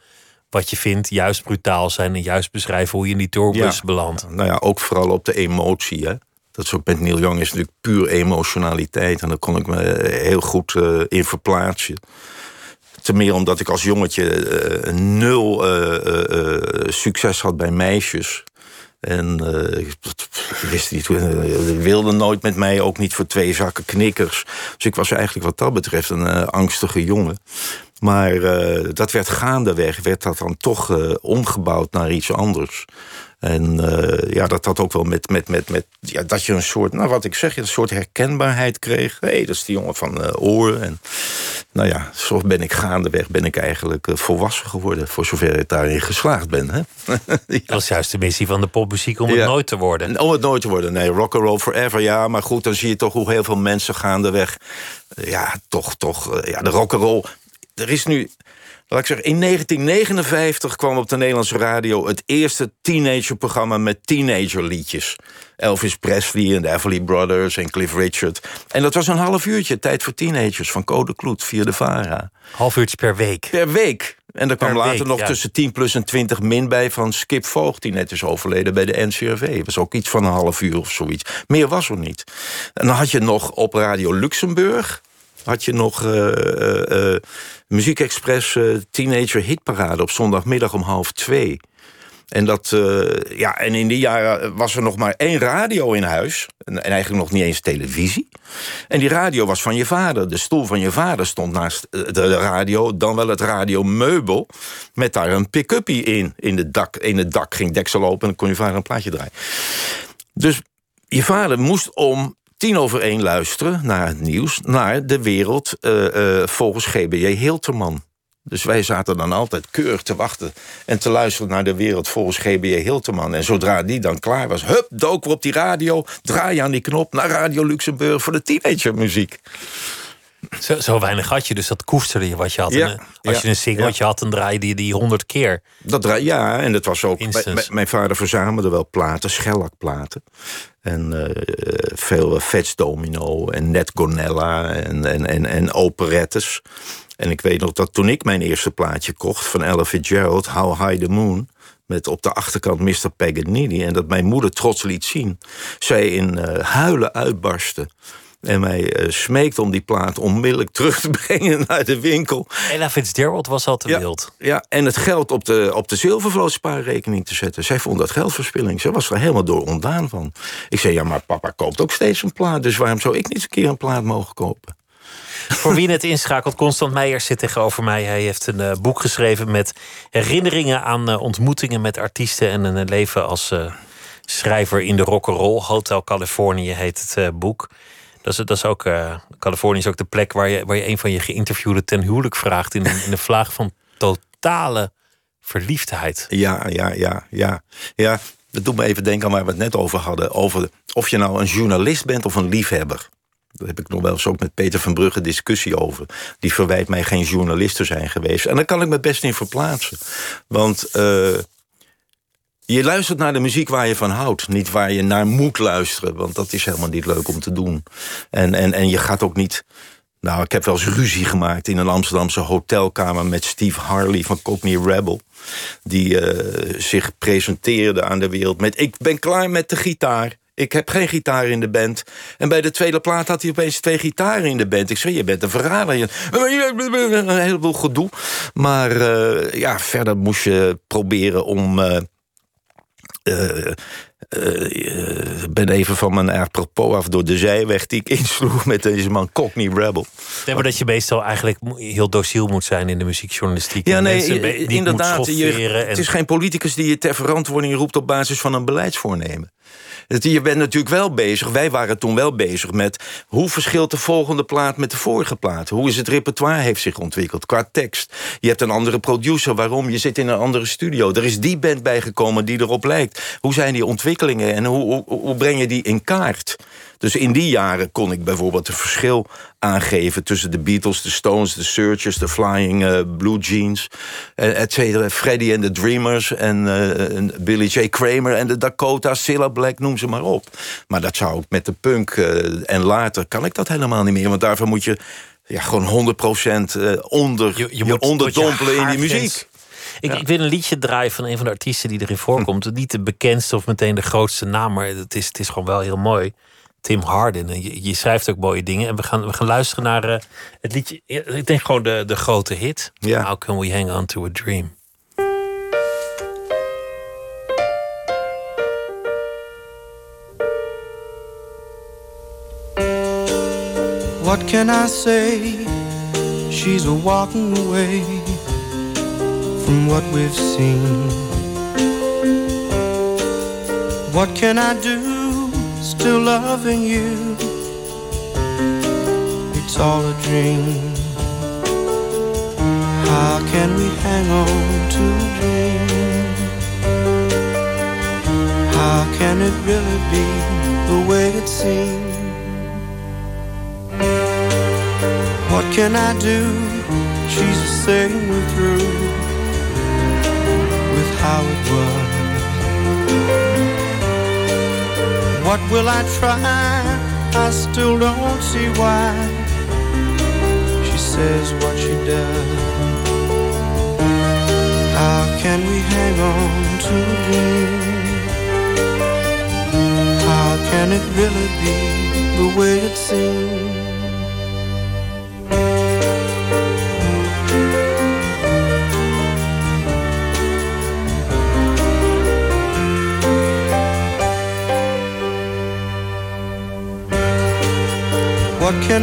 wat je vindt. Juist brutaal zijn en juist beschrijven hoe je in die tourbus belandt. Nou ja, ook vooral op de emotie. Hè? Dat ook met Neil Young is natuurlijk puur emotionaliteit. En daar kon ik me heel goed uh, in verplaatsen. Ten meer omdat ik als jongetje uh, nul succes had bij meisjes. En ik wist niet, wilde nooit met mij, ook niet voor twee zakken knikkers. Dus ik was eigenlijk wat dat betreft een angstige jongen. Maar dat werd gaandeweg, werd dat dan toch omgebouwd naar iets anders. En uh, ja, dat had ook wel met, met, met, met ja, dat je een soort, nou wat ik zeg, een soort herkenbaarheid kreeg. Hé, hey, dat is die jongen van Oor. En nou ja, zo ben ik gaandeweg, ben ik eigenlijk volwassen geworden. Voor zover ik daarin geslaagd ben. Hè? ja. Dat was juist de missie van de popmuziek om het nooit te worden. Om het nooit te worden, nee, rock and roll forever. Ja, maar goed, dan zie je toch hoe heel veel mensen gaandeweg. ja, toch, toch, ja, de rock and roll. Er is nu Laat ik zeggen, in 1959 kwam op de Nederlandse radio het eerste teenagerprogramma met teenagerliedjes. Elvis Presley en de Everly Brothers en Cliff Richard. En dat was een half uurtje, tijd voor teenagers, van Code Kloet via de VARA. Half uurtje per week? Per week. En er kwam later nog tussen 10 plus en 20 min bij van Skip Voogd... die net is overleden bij de NCRV. Dat was ook iets van een half uur of zoiets. Meer was er niet. En dan had je nog op Radio Luxemburg had je nog uh, uh, uh, Muziek Express Teenager Hitparade op zondagmiddag om half twee. En, dat, ja, en in die jaren was er nog maar één radio in huis. En, eigenlijk nog niet eens televisie. En die radio was van je vader. De stoel van je vader stond naast de radio. Dan wel het radiomeubel. Met daar een pick-upie in. In, de dak, in het dak ging deksel open en dan kon je vader een plaatje draaien. Dus je vader moest om tien over één luisteren naar het nieuws... naar de wereld uh, uh, volgens GBJ Hilterman. Dus wij zaten dan altijd keurig te wachten en te luisteren naar de wereld volgens GBJ Hilterman. En zodra die dan klaar was, hup, dook we op die radio, draai aan die knop naar Radio Luxemburg voor de teenagermuziek. Zo, zo, weinig had je, dus dat koesterde je wat je had. Ja, als je een singeltje had, dan draaide je die honderd keer. Dat draai, ja, en dat was ook... Mijn vader verzamelde wel platen, schellakplaten. En uh, veel Fats Domino en Net Gonella en, en, en, en operettes. En ik weet nog dat toen ik mijn eerste plaatje kocht van Ella Fitzgerald... How High the Moon met op de achterkant Mr. Paganini... en dat mijn moeder trots liet zien... zij in uh, huilen uitbarstte... En mij uh, smeekt om die plaat onmiddellijk terug te brengen naar de winkel. Ella Fitzgerald was al te ja, wild. Ja, en het geld op de, op de zilvervlootspaarrekening te zetten. Zij vond dat geldverspilling. Ze was er helemaal door ontdaan van. Ik zei, ja, maar papa koopt ook steeds een plaat. Dus waarom zou ik niet eens een keer een plaat mogen kopen? Voor wie het inschakelt, Constant Meijers zit tegenover mij. Hij heeft een uh, boek geschreven met herinneringen aan uh, ontmoetingen met artiesten en een leven als schrijver in de rock'n'roll. Hotel Californië heet het boek. Dat is, ook, uh, Californië is ook de plek waar je, waar je een van je geïnterviewden ten huwelijk vraagt. In, in een vlaag van totale verliefdheid. Ja, ja, ja, ja. Ja, dat doet me even denken aan waar we het net over hadden. Over of je nou een journalist bent of een liefhebber. Daar heb ik nog wel eens ook met Peter van Brugge discussie over. Die verwijt mij geen journalist te zijn geweest. En daar kan ik me best in verplaatsen. Want uh, je luistert naar de muziek waar je van houdt. Niet waar je naar moet luisteren. Want dat is helemaal niet leuk om te doen. En, en, en je gaat ook niet... Nou, ik heb wel eens ruzie gemaakt in een Amsterdamse hotelkamer... met Steve Harley van Cockney Rebel. Die uh, zich presenteerde aan de wereld met... ik ben klaar met de gitaar. Ik heb geen gitaar in de band. En bij de tweede plaat had hij opeens twee gitaren in de band. Ik zei, je bent een verrader. Een heleboel gedoe. Maar eh, ja, verder moest je proberen om... eh, Ik ben even van mijn apropos af door de zijweg die ik insloeg met deze man Cockney Rebel. Nee, maar dat je meestal eigenlijk heel dociel moet zijn in de muziekjournalistiek. Ja, nee, inderdaad. Je, het en- is geen politicus die je ter verantwoording roept op basis van een beleidsvoornemen. Het- Je bent natuurlijk wel bezig, wij waren toen wel bezig met... hoe verschilt de volgende plaat met de vorige plaat? Hoe is het repertoire heeft zich ontwikkeld qua tekst? Je hebt een andere producer, waarom? Je zit in een andere studio. Er is die band bijgekomen die erop lijkt. Hoe zijn die ontwikkelingen en hoe, hoe, hoe breng je die in kaart? Dus in die jaren kon ik bijvoorbeeld het verschil aangeven... tussen de Beatles, de Stones, de Searchers, de Flying eh, Blue Jeans... eh, et cetera, Freddie and the Dreamers en eh, en Billy J. Kramer... en de Dakota, Cilla Black, noem ze maar op. Maar dat zou ik met de punk eh, en later kan ik dat helemaal niet meer... want daarvoor moet je ja, gewoon 100% eh, onder, je, Je- je moet onderdompelen je in die muziek. Ik, ik wil een liedje draaien van een van de artiesten die erin voorkomt. Niet de bekendste of meteen de grootste naam, maar het is, het is gewoon wel heel mooi. Tim Harden. En Je, je schrijft ook mooie dingen. En we gaan, we gaan luisteren naar eh, het liedje. Ik denk gewoon de, de grote hit. Ja. How can we hang on to a dream? What can I say? She's a walking away from what we've seen. What can I do? Still loving you. It's all a dream. How can we hang on to a dream? How can it really be the way it seems? What can I do? She's the same through with how it was. What will I try? I still don't see why she says what she does. How can we hang on to a dream? How can it really be the way it seems?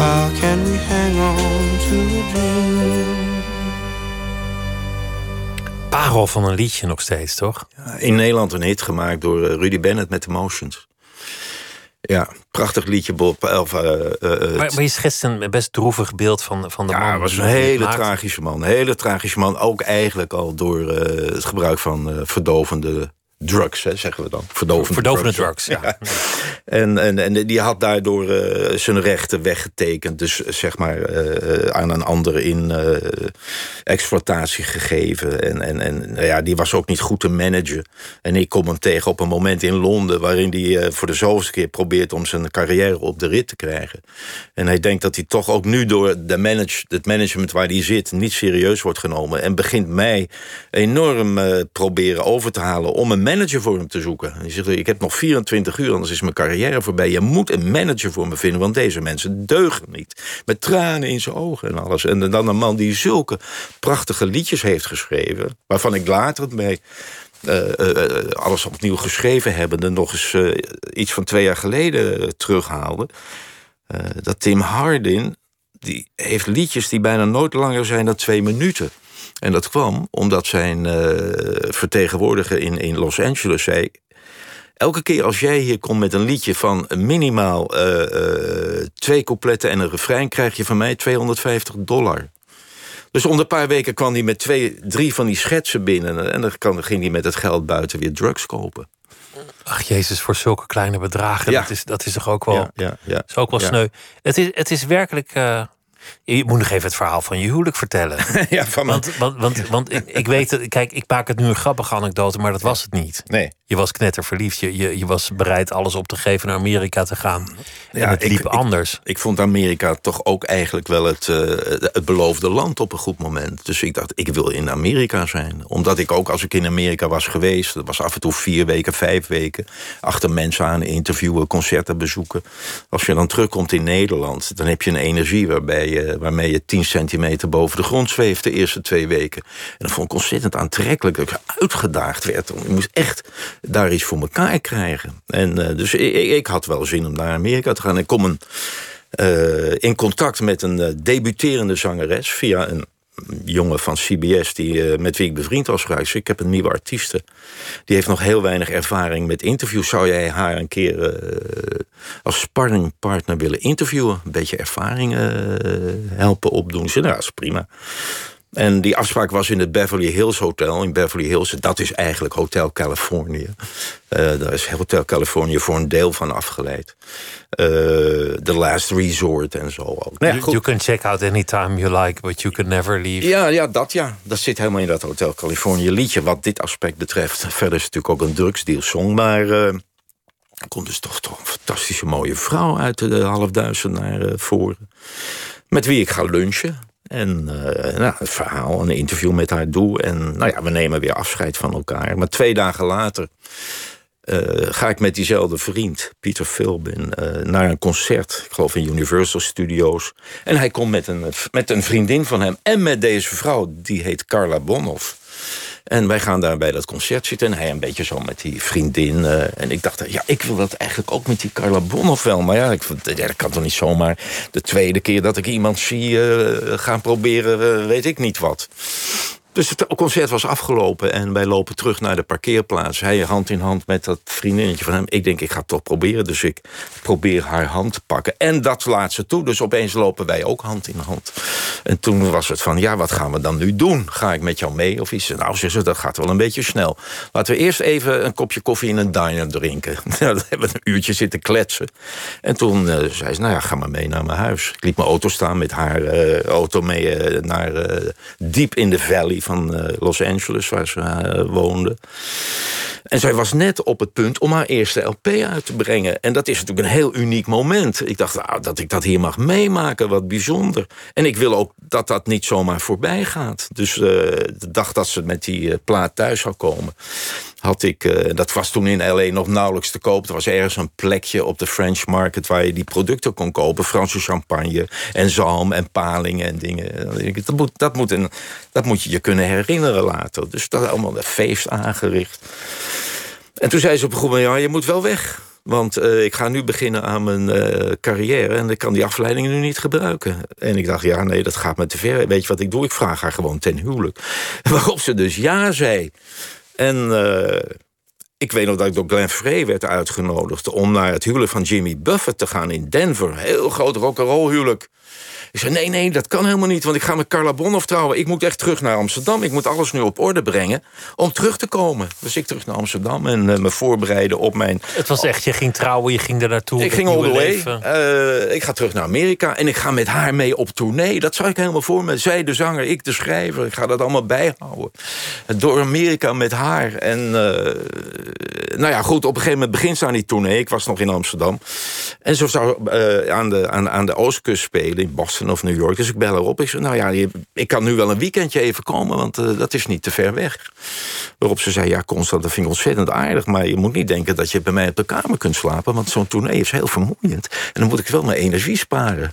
How can we hang on to a dream? Parel van een liedje nog steeds, toch? In Nederland een hit gemaakt door eh, Rudy Bennett met Emotions. Ja, prachtig liedje, Bob. Of, eh, eh, Maar, maar je schetst een best droevig beeld van, van de man. Ja, hij was een hele tragische man. Een hele tragische man. Ook eigenlijk al door eh, het gebruik van eh, verdovende drugs, hè, zeggen we dan. Verdovende, Verdovende drugs, ja. En, en, en die had daardoor eh, zijn rechten weggetekend. Dus eh, zeg maar eh, aan een ander in exploitatie gegeven. En, en, en nou ja, die was ook niet goed te managen. En ik kom hem tegen op een moment in Londen... waarin hij voor de zoveelste keer probeert om zijn carrière op de rit te krijgen. En hij denkt dat hij toch ook nu door de manage, het management waar hij zit... niet serieus wordt genomen. En begint mij enorm proberen over te halen... om een manager voor hem te zoeken. En hij zegt, ik heb nog 24 uur, anders is mijn carrière voorbij. Je moet een manager voor me vinden, want deze mensen deugen niet. Met tranen in zijn ogen en alles. En dan een man die zulke prachtige liedjes heeft geschreven... waarvan ik later eh, eh, alles opnieuw geschreven hebbende... nog eens iets van twee jaar geleden terughaalde... dat Tim Hardin... die heeft liedjes die bijna nooit langer zijn dan twee minuten... En dat kwam omdat zijn eh, vertegenwoordiger in, in Los Angeles zei... Elke keer als jij hier komt met een liedje van minimaal eh, eh, twee coupletten en een refrein... krijg je van mij 250 dollar. Dus om een paar weken kwam hij met twee, drie van die schetsen binnen... en dan kan- ging hij met het geld buiten weer drugs kopen. Ach jezus, voor zulke kleine bedragen. Ja. Dat, is, dat is toch ook wel, Ja, ja, ja. is ook wel sneu. Het is, het is werkelijk... je moet nog even het verhaal van je huwelijk vertellen. ja, van Want, want, want, want ik, ik weet kijk, ik maak het nu een grappige anekdote, maar dat was het niet. Nee. Je was knetterverliefd. Je, je, je was bereid alles op te geven naar Amerika te gaan. En Ja, het ik- liep ik- anders. Ik vond Amerika toch ook eigenlijk wel het, eh, het beloofde land op een goed moment. Dus ik dacht, ik wil in Amerika zijn. Omdat ik ook, als ik in Amerika was geweest... dat was af en toe vier weken, vijf weken... achter mensen aan interviewen, concerten bezoeken. Als je dan terugkomt in Nederland... dan heb je een energie waarbij je, waarmee je tien centimeter boven de grond zweeft... de eerste twee weken. En dat vond ik ontzettend aantrekkelijk. Dat ik uitgedaagd werd. Ik moest echt daar iets voor elkaar krijgen. En eh, dus ik, ik had wel zin om naar Amerika te gaan. Ik kom eh, in contact met een eh, debuterende zangeres via een jongen van CBS die, met wie ik bevriend was geraakt. Ik heb een nieuwe artieste. Die heeft nog heel weinig ervaring met interviews. Zou jij haar een keer als sparringpartner willen interviewen? Een beetje ervaring helpen opdoen? Zei, nou, dat is prima. En die afspraak was in het Beverly Hills Hotel. In Beverly Hills, dat is eigenlijk Hotel Californië. Eh daar is Hotel Californië voor een deel van afgeleid. Eh The Last Resort en zo ook. Nou ja, You, can check out anytime you like, but you can never leave. Ja, ja, dat ja. Dat zit helemaal in dat Hotel Californië liedje. Wat dit aspect betreft. Verder is het natuurlijk ook een drugsdeal song. Maar eh, er komt dus toch, toch een fantastische mooie vrouw uit de halfduizend naar eh, voren. Met wie ik ga lunchen. En eh, nou, het verhaal, een interview met haar doe. En nou ja, we nemen weer afscheid van elkaar. Maar twee dagen later eh, ga ik met diezelfde vriend, Pieter Philbin, eh, naar een concert. Ik geloof in Universal Studios. En hij komt met een, met een vriendin van hem en met deze vrouw, die heet Carla Bonhoff. En wij gaan daar bij dat concert zitten. En hij een beetje zo met die vriendin. eh, en ik dacht, ja, ik wil dat eigenlijk ook met die Carla Bonhoff wel. Maar ja, ik, dat kan toch niet zomaar de tweede keer dat ik iemand zie eh, gaan proberen, eh, weet ik niet wat. Dus het concert was afgelopen en wij lopen terug naar de parkeerplaats. Hij hand in hand met dat vriendinnetje van hem. Ik denk, ik ga het toch proberen. Dus ik probeer haar hand te pakken. En dat laat ze toe. Dus opeens lopen wij ook hand in hand. En toen was het van, ja, wat gaan we dan nu doen? Ga ik met jou mee of iets? Nou, zegt ze, dat gaat wel een beetje snel. Laten we eerst even een kopje koffie in een diner drinken. Nou, dan hebben we een uurtje zitten kletsen. En toen eh, zei ze, nou ja, ga maar mee naar mijn huis. Ik liet mijn auto staan met haar eh, auto mee eh, naar diep in de valley van eh, Los Angeles, waar ze eh, woonde. En zij was net op het punt om haar eerste LP uit te brengen. En dat is natuurlijk een heel uniek moment. Ik dacht, nou, dat ik dat hier mag meemaken, wat bijzonder. En ik wil ook dat dat niet zomaar voorbij gaat. Dus eh, de dag dat ze met die plaat thuis zou komen... had ik, eh, dat was toen in L.A. nog nauwelijks te koop. Er was ergens een plekje op de French Market... waar je die producten kon kopen. Franse champagne en zalm en palingen en dingen. Dat moet, dat, moet dat moet je je kunnen herinneren later. Dus dat allemaal een feest aangericht. En toen zei ze op een gegeven moment, ja, je moet wel weg. Want eh, ik ga nu beginnen aan mijn eh, carrière en ik kan die afleidingen nu niet gebruiken. En ik dacht, ja, nee, dat gaat me te ver. Weet je wat ik doe? Ik vraag haar gewoon ten huwelijk. Waarop ze dus ja zei. En eh, ik weet nog dat ik door Glenn Frey werd uitgenodigd... om naar het huwelijk van Jimmy Buffett te gaan in Denver. Heel groot rock'n'roll huwelijk. Ik zei, nee, nee, dat kan helemaal niet, want ik ga met Carla Bonhoff trouwen. Ik moet echt terug naar Amsterdam. Ik moet alles nu op orde brengen om terug te komen. Dus ik terug naar Amsterdam en eh, me voorbereiden op mijn... Het was echt, je ging trouwen, je ging er naartoe. Ik ging all the way. Eh, ik ga terug naar Amerika en ik ga met haar mee op tournee. Dat zag ik helemaal voor me. Zij de zanger, ik de schrijver. Ik ga dat allemaal bijhouden. Door Amerika met haar. En eh, nou ja, goed, op een gegeven moment begint ze aan die tournee. Ik was nog in Amsterdam. En ze zou aan, de, aan, aan de oostkust spelen, in Of New York. Dus ik bel haar op. Ik zei, nou ja, ik kan nu wel een weekendje even komen, want eh, dat is niet te ver weg. Waarop ze zei, ja, Constant, dat vind ik ontzettend aardig. Maar je moet niet denken dat je bij mij op de kamer kunt slapen. Want zo'n tournee is heel vermoeiend. En dan moet ik wel mijn energie sparen.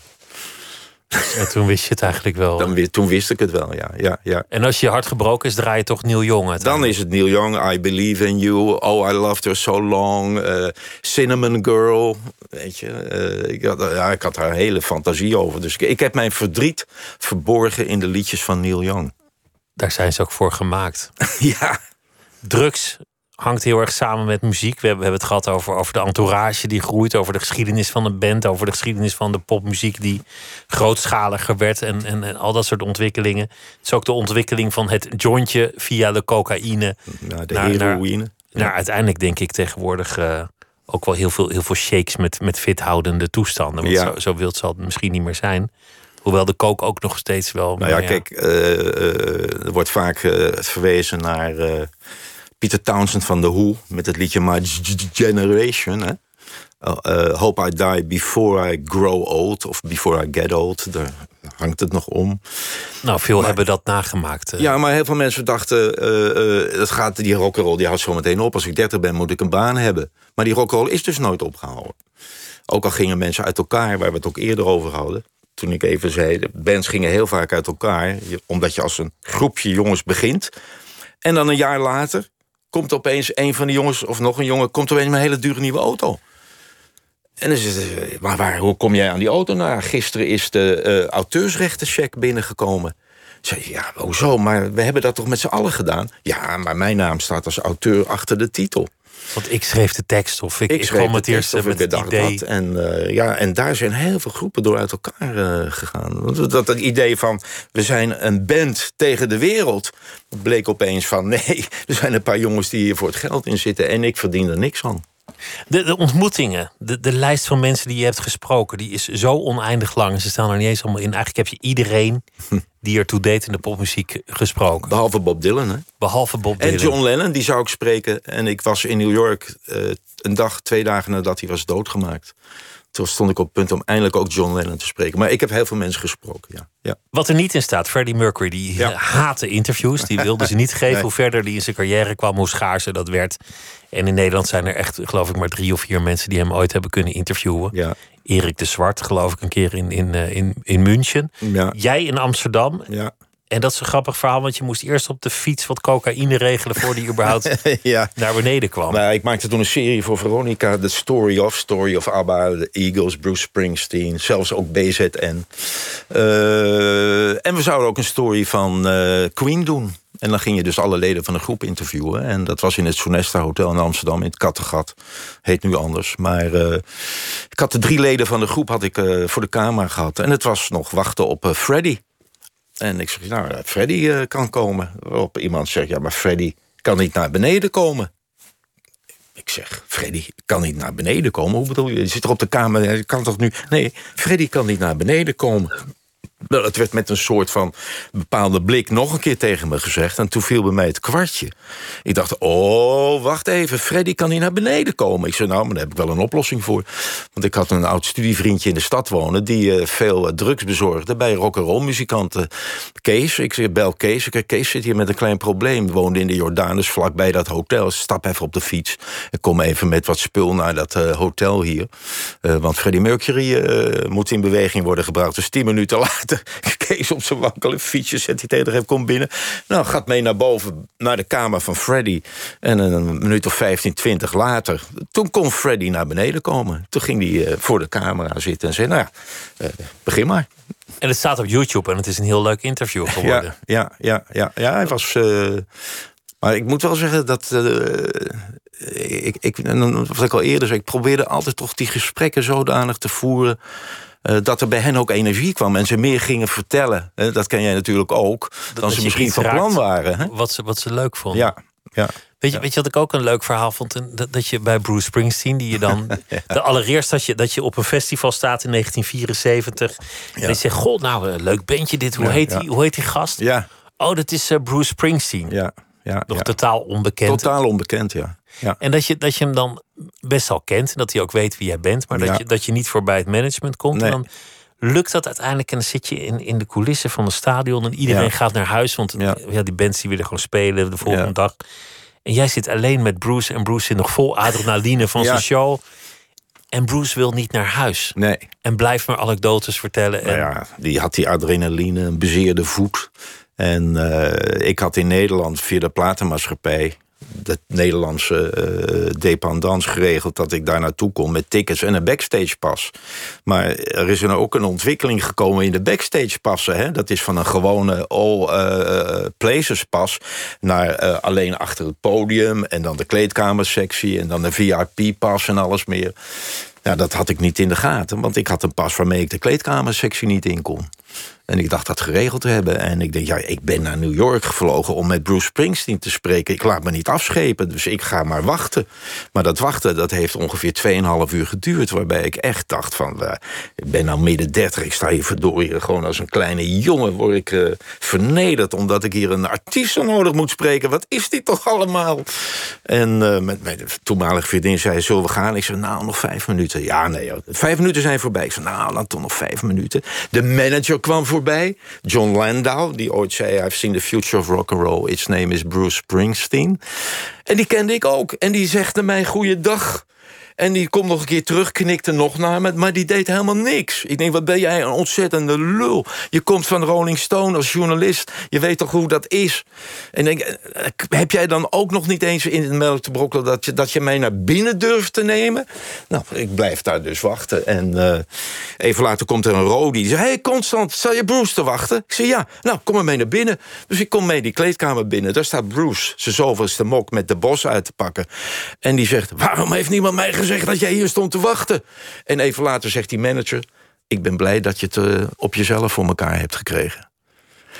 En toen wist je het eigenlijk wel. Dan, toen wist ik het wel, ja. ja, ja. En als je hart gebroken is, draai je toch Neil Young Dan is het Neil Young, I Believe in You. Oh, I Loved Her So Long. eh, Cinnamon Girl. Weet je, eh, ik, had, ja, ik had daar hele fantasie over. Dus ik, ik heb mijn verdriet verborgen in de liedjes van Neil Young. Daar zijn ze ook voor gemaakt. ja. Drugs hangt heel erg samen met muziek. We hebben, we hebben het gehad over, over de entourage die groeit, over de geschiedenis van een band, over de geschiedenis van de popmuziek die grootschaliger werd en, en, en al dat soort ontwikkelingen. Het is ook de ontwikkeling van het jointje via de cocaïne Nou, de naar, naar, heroïne. Nou, uiteindelijk denk ik tegenwoordig eh, ook wel heel veel, heel veel shakes met, met fithoudende toestanden. Want Ja. zo, zo wild zal het misschien niet meer zijn. Hoewel de kook ook nog steeds wel. Nou ja, kijk, eh, eh, er wordt vaak verwezen naar eh, Peter Townsend van The Who met het liedje My Generation. Hè? Uh, uh, Hope I die before I grow old of before I get old. Daar hangt het nog om. Nou, veel hebben dat nagemaakt. eh. Ja, maar heel veel mensen dachten, eh, eh, dat gaat, die rock'n'roll die houdt zo meteen op. Als ik 30 ben, moet ik een baan hebben. Maar die rock'n'roll is dus nooit opgehouden. Ook al gingen mensen uit elkaar, waar we het ook eerder over hadden. Toen ik even zei, de bands gingen heel vaak uit elkaar. Omdat je als een groepje jongens begint. En dan een jaar later komt opeens een van de jongens, of nog een jongen... komt opeens met een hele dure nieuwe auto. En dan zegt ze, maar waar, hoe kom jij aan die auto? Nou, gisteren is de eh auteursrechtencheck binnengekomen. Zei, ja, hoezo? Maar we hebben dat toch met z'n allen gedaan? Ja, maar mijn naam staat als auteur achter de titel. Want ik schreef de tekst of ik, ik, schreef kwam het eerst met ik het idee. had. En, eh, ja, en daar zijn heel veel groepen door uit elkaar eh, gegaan. Dat het idee van, we zijn een band tegen de wereld... bleek opeens van, nee, er zijn een paar jongens die hier voor het geld in zitten... en ik verdien er niks aan. De, de ontmoetingen, de, de lijst van mensen die je hebt gesproken, die is zo oneindig lang. Ze staan er niet eens allemaal in. Eigenlijk heb je iedereen die ertoe deed in de popmuziek gesproken. Behalve Bob Dylan, hè? Behalve Bob En Dylan. John Lennon, die zou ik spreken. En ik was in New York eh, een dag, twee dagen nadat hij was doodgemaakt. Toen stond ik op het punt om eindelijk ook John Lennon te spreken. Maar ik heb heel veel mensen gesproken, ja. ja. Wat er niet in staat, Freddie Mercury, die Ja. haatte interviews. Die wilde ze niet geven. Nee. Hoe verder die in zijn carrière kwam, hoe schaarser dat werd. En in Nederland zijn er echt, geloof ik, maar drie of vier mensen die hem ooit hebben kunnen interviewen. Ja. Erik de Zwart, geloof ik, een keer in, in, eh, in, in München. Ja. Jij in Amsterdam. Ja. En dat is een grappig verhaal, want je moest eerst op de fiets wat cocaïne regelen voordat je überhaupt ja. naar beneden kwam. Nou, ik maakte toen een serie voor Veronica, The Story of, Story of ABBA, The Eagles, Bruce Springsteen, zelfs ook BZN. Eh, en we zouden ook een story van eh, Queen doen. En dan ging je dus alle leden van de groep interviewen. En dat was in het Sonesta Hotel in Amsterdam, in het Kattengat. Heet nu anders. Maar eh, ik had de drie leden van de groep had ik, voor de camera gehad. En het was nog wachten op Freddy. En ik zeg, nou, Freddy eh, kan komen. Waarop iemand zegt, ja, maar Freddy kan niet naar beneden komen. Ik zeg, Freddy kan niet naar beneden komen. Hoe bedoel je? Je zit er op de kamer, kan toch nu... Nee, Freddy kan niet naar beneden komen. Het werd met een soort van bepaalde blik nog een keer tegen me gezegd. En toen viel bij mij het kwartje. Ik dacht, oh, wacht even, Freddy kan niet naar beneden komen. Ik zei, nou, maar daar heb ik wel een oplossing voor. Want ik had een oud studievriendje in de stad wonen... die eh, veel eh, drugs bezorgde bij rock'n'roll muzikanten. Kees, ik bel Kees. Ik Kees zit hier met een klein probleem. Woonde in de Jordanus, vlakbij dat hotel. Stap even op de fiets. Ik kom even met wat spul naar dat eh, hotel hier. Want Freddie Mercury moet in beweging worden gebracht. Dus tien minuten later, Kees op zijn wankele fietsje... zet hij tegen hem, komt binnen. Nou, gaat mee naar boven, naar de kamer van Freddy. En een minuut of 15, 20 later... toen kon Freddy naar beneden komen. Toen ging hij eh, voor de camera zitten en zei... nou ja, eh, begin maar. En het staat op YouTube en het is een heel leuk interview geworden. Ja, ja, ja, ja, ja hij was. eh, maar ik moet wel zeggen dat. ik, ik, dan- wat ik al eerder zei, ik probeerde altijd toch die gesprekken zodanig te voeren. Eh, dat er bij hen ook energie kwam en ze meer gingen vertellen. Hè, dat ken jij natuurlijk ook. dan dat ze misschien van plan waren. Hè? Wat, ze, wat ze leuk vonden. Ja, ja. Weet je, weet je wat ik ook een leuk verhaal vond? Dat, dat je bij Bruce Springsteen, die je dan. de allereerst dat je, dat je op een festival staat in 1974. En je zegt: Goh, nou, een leuk bandje dit. Hoe, heet, die, hoe heet die gast? Ja, Oh, dat is eh, Bruce Springsteen. ja, ja. Nog ja. totaal onbekend. Totaal onbekend, ja. Ja. En dat je, dat je hem dan best al kent. En dat hij ook weet wie jij bent. Maar dat, Ja. je, dat je niet voorbij het management komt. Nee. En dan lukt dat uiteindelijk. En dan zit je in, in de coulissen van een stadion. En iedereen Ja. gaat naar huis. Want Ja. die bands die willen gewoon spelen de volgende dag. En jij zit alleen met Bruce. En Bruce zit nog vol adrenaline van zijn show. En Bruce wil niet naar huis. Nee. En blijft maar anekdotes vertellen. En, Nou ja, die had die adrenaline, een bezeerde voet. En eh, ik had in Nederland via de platenmaatschappij... de Nederlandse dependance geregeld... dat ik daar naartoe kon met tickets en een backstagepas. Maar er is er ook een ontwikkeling gekomen in de backstagepassen. Hè? Dat is van een gewone all eh, places pas... naar alleen achter het podium en dan de kleedkamersectie... en dan de VIP-pas en alles meer. Ja, dat had ik niet in de gaten, want ik had een pas waarmee ik de kleedkamersectie niet in kon. En ik dacht dat geregeld te hebben. En ik denk, ja, ik ben naar New York gevlogen om met Bruce Springsteen te spreken. Ik laat me niet afschepen, dus ik ga maar wachten. Maar dat wachten, dat heeft ongeveer 2,5 uur geduurd. Waarbij ik echt dacht van, uh, ik ben nou midden 30. Ik sta hier verdorie gewoon als een kleine jongen. Word ik uh, vernederd omdat ik hier een artiest nodig moet spreken. Wat is dit toch allemaal? En uh, met mijn toenmalige vriendin zei, zullen we gaan? Ik zei, nou, nog vijf minuten. Ja, nee, vijf minuten zijn voorbij. Ik zei, nou, dan toch nog vijf minuten. De manager kwam voorbij. John Landau, die ooit zei... I've seen the future of rock and roll. Its name is Bruce Springsteen. En die kende ik ook. En die zegde mij goeiedag. En die komt nog een keer terug, knikte nog naar me... maar die deed helemaal niks. Ik denk, wat ben jij een ontzettende lul. Je komt van Rolling Stone als journalist. Je weet toch hoe dat is. En denk, eh, heb jij dan ook nog niet eens in het melk te brokkelen... dat je, dat je mij naar binnen durft te nemen? Nou, ik blijf daar dus wachten. En uh, even later komt er een Rodi. Die zegt, hey Constant, sta je Bruce te wachten? Ik zeg, ja, nou, kom maar mee naar binnen. Dus ik kom mee die kleedkamer binnen. Daar staat Bruce, zijn zoveelste mok met de bos uit te pakken. En die zegt, waarom heeft niemand mij gezegd gezegd dat jij hier stond te wachten. En even later zegt die manager... ik ben blij dat je het uh, op jezelf voor elkaar hebt gekregen.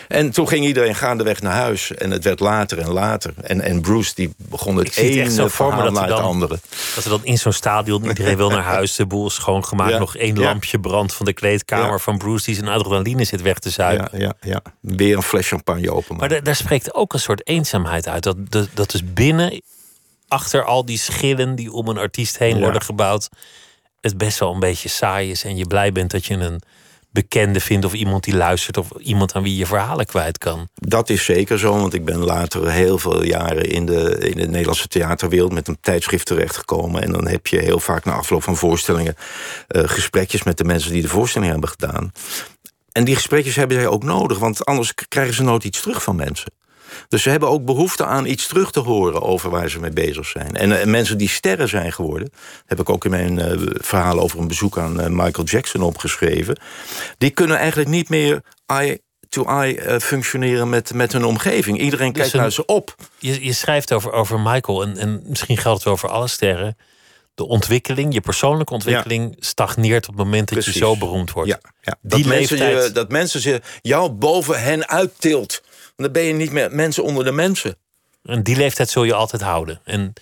En toen ging iedereen gaandeweg naar huis. En het werd later en later. En, en Bruce die begon het ene verhaal naar het andere. Dat er dan in zo'n stadion iedereen wil naar huis. De boel is schoongemaakt. Ja, nog één ja. lampje brandt van de kleedkamer ja. van Bruce... die zijn adrenaline zit weg te zuigen. Ja, ja, ja. Weer een fles champagne open. Maar daar spreekt ook een soort eenzaamheid uit. Dat, dat, dat dus binnen achter al die schillen die om een artiest heen worden gebouwd, het best wel een beetje saai is. En je blij bent dat je een bekende vindt of iemand die luistert of iemand aan wie je verhalen kwijt kan. Dat is zeker zo, want ik ben later heel veel jaren in de, in de Nederlandse theaterwereld met een tijdschrift terechtgekomen. En dan heb je heel vaak na afloop van voorstellingen uh, gesprekjes met de mensen die de voorstelling hebben gedaan. En die gesprekjes hebben zij ook nodig, want anders krijgen ze nooit iets terug van mensen. Dus ze hebben ook behoefte aan iets terug te horen over waar ze mee bezig zijn. En, en mensen die sterren zijn geworden, heb ik ook in mijn uh, verhaal over een bezoek aan uh, Michael Jackson opgeschreven. Die kunnen eigenlijk niet meer eye to eye functioneren met, met hun omgeving. Iedereen dus kijkt een, naar ze op. Je, je schrijft over, over Michael, en, en misschien geldt het over alle sterren de ontwikkeling, je persoonlijke ontwikkeling, ja. stagneert op het moment dat Precies. je zo beroemd wordt. Ja, ja. Die dat, leeftijd... mensen je, dat mensen je, jou boven hen uittilt dan ben je niet meer mensen onder de mensen. En die leeftijd zul je altijd houden. En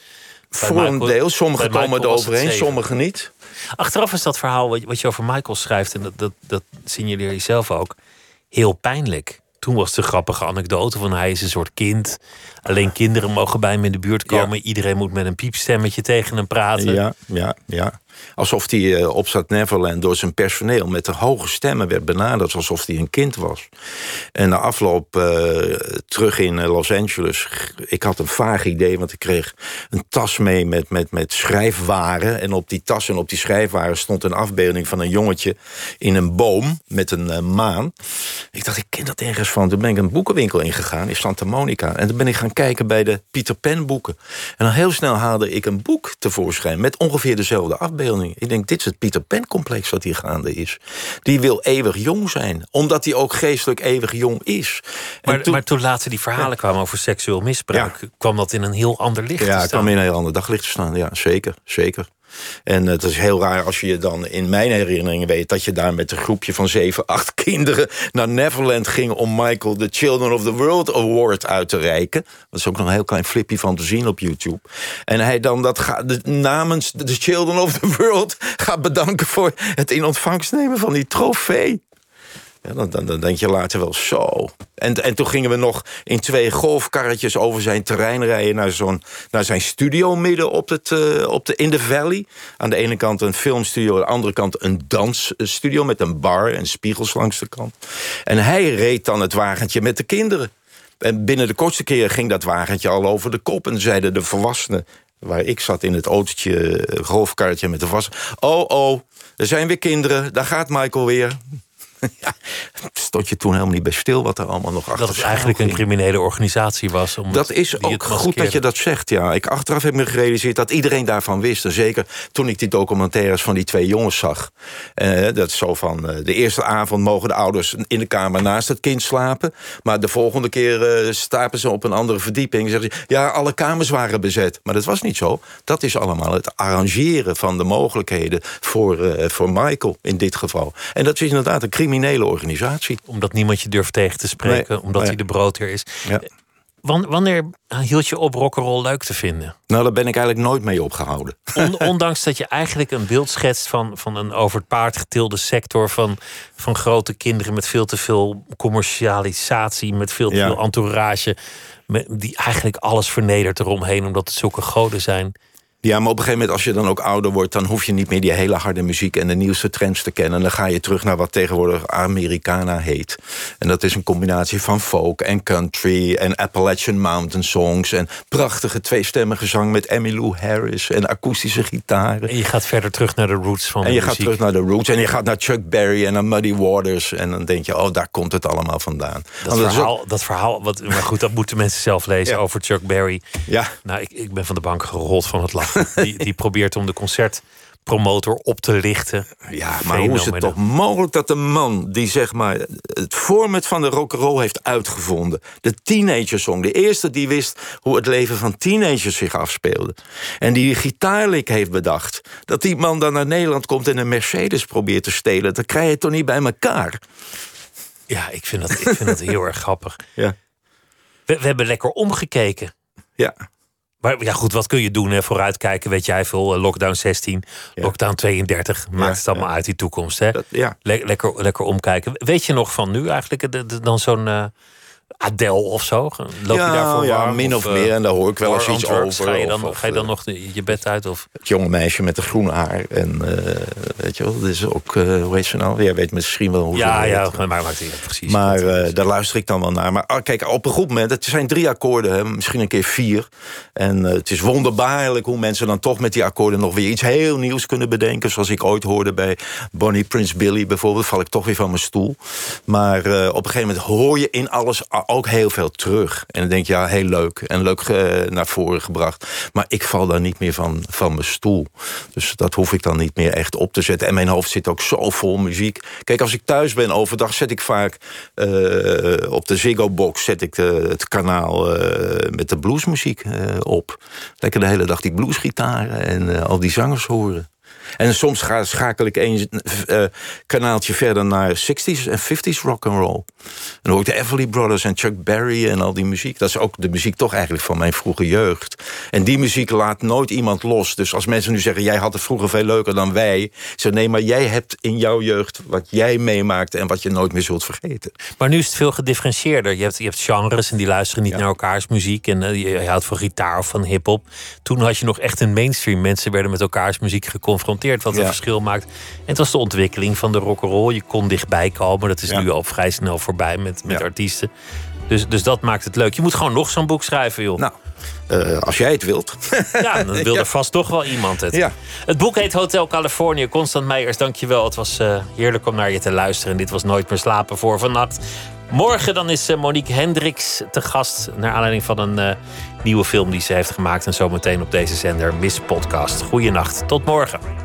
Voor een deel. Sommigen komen er overheen, sommigen niet. Achteraf is dat verhaal wat je over Michael schrijft... en dat, dat, dat signaleer je zelf ook, heel pijnlijk. Toen was de grappige anekdote van hij is een soort kind. Alleen kinderen mogen bij hem in de buurt komen. Ja. Iedereen moet met een piepstemmetje tegen hem praten. Ja, ja, ja. Alsof hij uh, op Stad Neverland door zijn personeel met de hoge stemmen werd benaderd. Alsof hij een kind was. En na afloop uh, terug in uh, Los Angeles. Ik had een vaag idee, want ik kreeg een tas mee met, met, met schrijfwaren. En op die tas en op die schrijfwaren stond een afbeelding van een jongetje in een boom met een maan. Ik dacht, ik ken dat ergens van. Toen ben ik een boekenwinkel ingegaan in Santa Monica. En toen ben ik gaan kijken bij de Peter Pan boeken. En dan heel snel haalde ik een boek tevoorschijn met ongeveer dezelfde afbeelding. Ik denk, dit is het Pieter Pan complex wat hier gaande is. Die wil eeuwig jong zijn, omdat hij ook geestelijk eeuwig jong is. Maar, toen, maar toen later die verhalen ja. kwamen over seksueel misbruik, ja. kwam dat in een heel ander licht ja, te staan. kwam in een heel ander daglicht te staan. Ja, zeker, zeker. En het is heel raar als je je dan in mijn herinneringen weet... dat je daar met een groepje van zeven, acht kinderen naar Neverland ging... om Michael de Children of the World Award uit te reiken. Dat is ook nog een heel klein flipje van te zien op YouTube. En hij dan dat gaat, namens de Children of the World gaat bedanken... voor het in ontvangst nemen van die trofee. Dan, dan, dan, denk je later wel zo. En, en toen gingen we nog in twee golfkarretjes over zijn terrein rijden... naar, zo'n, naar zijn studio midden op het, uh, op de, in de valley. Aan de ene kant een filmstudio, aan de andere kant een dansstudio... met een bar en spiegels langs de kant. En hij reed dan het wagentje met de kinderen. En binnen de kortste keer ging dat wagentje al over de kop... en zeiden de volwassenen waar ik zat in het autootje, golfkarretje met de vast. Oh, oh, er zijn weer kinderen, daar gaat Michael weer. ja, stond je toen helemaal niet bij stil wat er allemaal nog achter Dat het eigenlijk een criminele organisatie was. dat is ook goed dat je dat zegt, ja. Ik achteraf heb me gerealiseerd dat iedereen daarvan wist. En zeker toen ik die documentaires van die twee jongens zag. Eh, dat is zo van, uh, de eerste avond mogen de ouders in de kamer naast het kind slapen. Maar de volgende keer uh, stapen ze op een andere verdieping. En zeggen ze, ja, alle kamers waren bezet. Maar dat was niet zo. Dat is allemaal het arrangeren van de mogelijkheden voor, voor Michael in dit geval. En dat is inderdaad een criminele criminele organisatie. Omdat niemand je durft tegen te spreken, Nee, omdat nee. hij de broodheer is. Ja. Wanneer hield je op rock'n'roll leuk te vinden? Nou, daar ben ik eigenlijk nooit mee opgehouden. On- ondanks dat je eigenlijk een beeld schetst van, van een over het paard getilde sector. Van, van grote kinderen met veel te veel commercialisatie, met veel te Ja. veel entourage. Met, die eigenlijk alles vernedert eromheen, omdat het zulke goden zijn. Ja, maar op een gegeven moment, als je dan ook ouder wordt... dan hoef je niet meer die hele harde muziek en de nieuwste trends te kennen. Dan ga je terug naar wat tegenwoordig Americana heet. En dat is een combinatie van folk en country... en Appalachian Mountain songs... en prachtige tweestemmige zang met Emmylou Harris... en akoestische gitaren. En je gaat verder terug naar de roots van En de je gaat terug naar de roots en je gaat naar Chuck Berry en naar Muddy Waters... en dan denk je, oh, daar komt het allemaal vandaan. Dat Want is ook- verhaal, dat verhaal wat, maar goed, dat moeten mensen zelf lezen Ja. over Chuck Berry. ja, Nou, ik, ik ben van de bank gerold van het lachen. Die, die probeert om de concertpromotor op te lichten. Ja, maar hoe is het toch mogelijk dat een man die zeg maar het format van de rock'n'roll heeft uitgevonden, de teenagersong, de eerste die wist hoe het leven van teenagers zich afspeelde, en die gitaarlik heeft bedacht, dat die man dan naar Nederland komt en een Mercedes probeert te stelen, dan krijg je het toch niet bij elkaar. Ja, ik vind dat, ik vind dat heel erg grappig. Ja, We, we hebben lekker omgekeken. ja. Maar ja, goed, wat kun je doen? Hè? Vooruitkijken, weet jij veel. eh, Lockdown 16, Ja. lockdown 32. Maakt Ja, het allemaal uit, die toekomst. Hè? Dat, lekker, lekker omkijken. Weet je nog van nu eigenlijk dan zo'n eh Adele of zo? Loop je ja, daarvoor ja, warm? min of, meer. En daar hoor ik wel eens iets over. Ga je dan, of- ga je dan eh, nog de- je bed uit? Of? het jonge meisje met de groene haar. En eh, weet je wel, dat is ook, eh, hoe heet ze nou? Jij weet misschien wel hoe ze Ja, ja, maar maakt niet precies. Maar daar luister ik dan wel naar. Maar ah, kijk, op een goed moment, het zijn drie akkoorden, hè, misschien een keer vier. En het is wonderbaarlijk hoe mensen dan toch met die akkoorden nog weer iets heel nieuws kunnen bedenken. Zoals ik ooit hoorde bij Bonnie Prince Billy bijvoorbeeld, val ik toch weer van mijn stoel. Maar op een gegeven moment hoor je in alles ook heel veel terug. En dan denk je, ja, heel leuk en leuk eh, naar voren gebracht. Maar ik val daar niet meer van, van mijn stoel. Dus dat hoef ik dan niet meer echt op te zetten. En mijn hoofd zit ook zo vol muziek. Kijk, als ik thuis ben overdag, zet ik vaak eh, op de Ziggo Box zet ik de- het kanaal eh, met de bluesmuziek eh, op. Lekker de hele dag die bluesgitaren en eh, al die zangers horen. En soms ga, schakel ik een eh, kanaaltje verder naar 60s en 50s rock and roll. En dan hoor ik de Everly Brothers en Chuck Berry en al die muziek. Dat is ook de muziek toch eigenlijk van mijn vroege jeugd. En die muziek laat nooit iemand los. Dus als mensen nu zeggen, jij had het vroeger veel leuker dan wij. Zeg, nee, maar jij hebt in jouw jeugd wat jij meemaakte... en wat je nooit meer zult vergeten. Maar nu is het veel gedifferentieerder. Je hebt, je hebt genres en die luisteren niet Ja. naar elkaars muziek. En eh, je, je houdt van gitaar of van hip-hop. Toen had je nog echt een mainstream. Mensen werden met elkaars muziek geconfronteerd. Wat een Ja. verschil maakt. En het was de ontwikkeling van de rock'n'roll. Je kon dichtbij komen. Dat is Ja. nu al vrij snel voorbij met, met Ja. artiesten. Dus, dus dat maakt het leuk. Je moet gewoon nog zo'n boek schrijven, joh. Nou, eh, als jij het wilt. Ja, dan wil er vast toch wel iemand het. Ja. Het boek heet Hotel Californië. Constant Meijers, dankjewel. Het was eh, heerlijk om naar je te luisteren. En dit was Nooit meer slapen voor vannacht. Morgen dan is eh, Monique Hendricks te gast. Naar aanleiding van een nieuwe film die ze heeft gemaakt. En zometeen op deze zender Miss Podcast. Goeienacht. Tot morgen.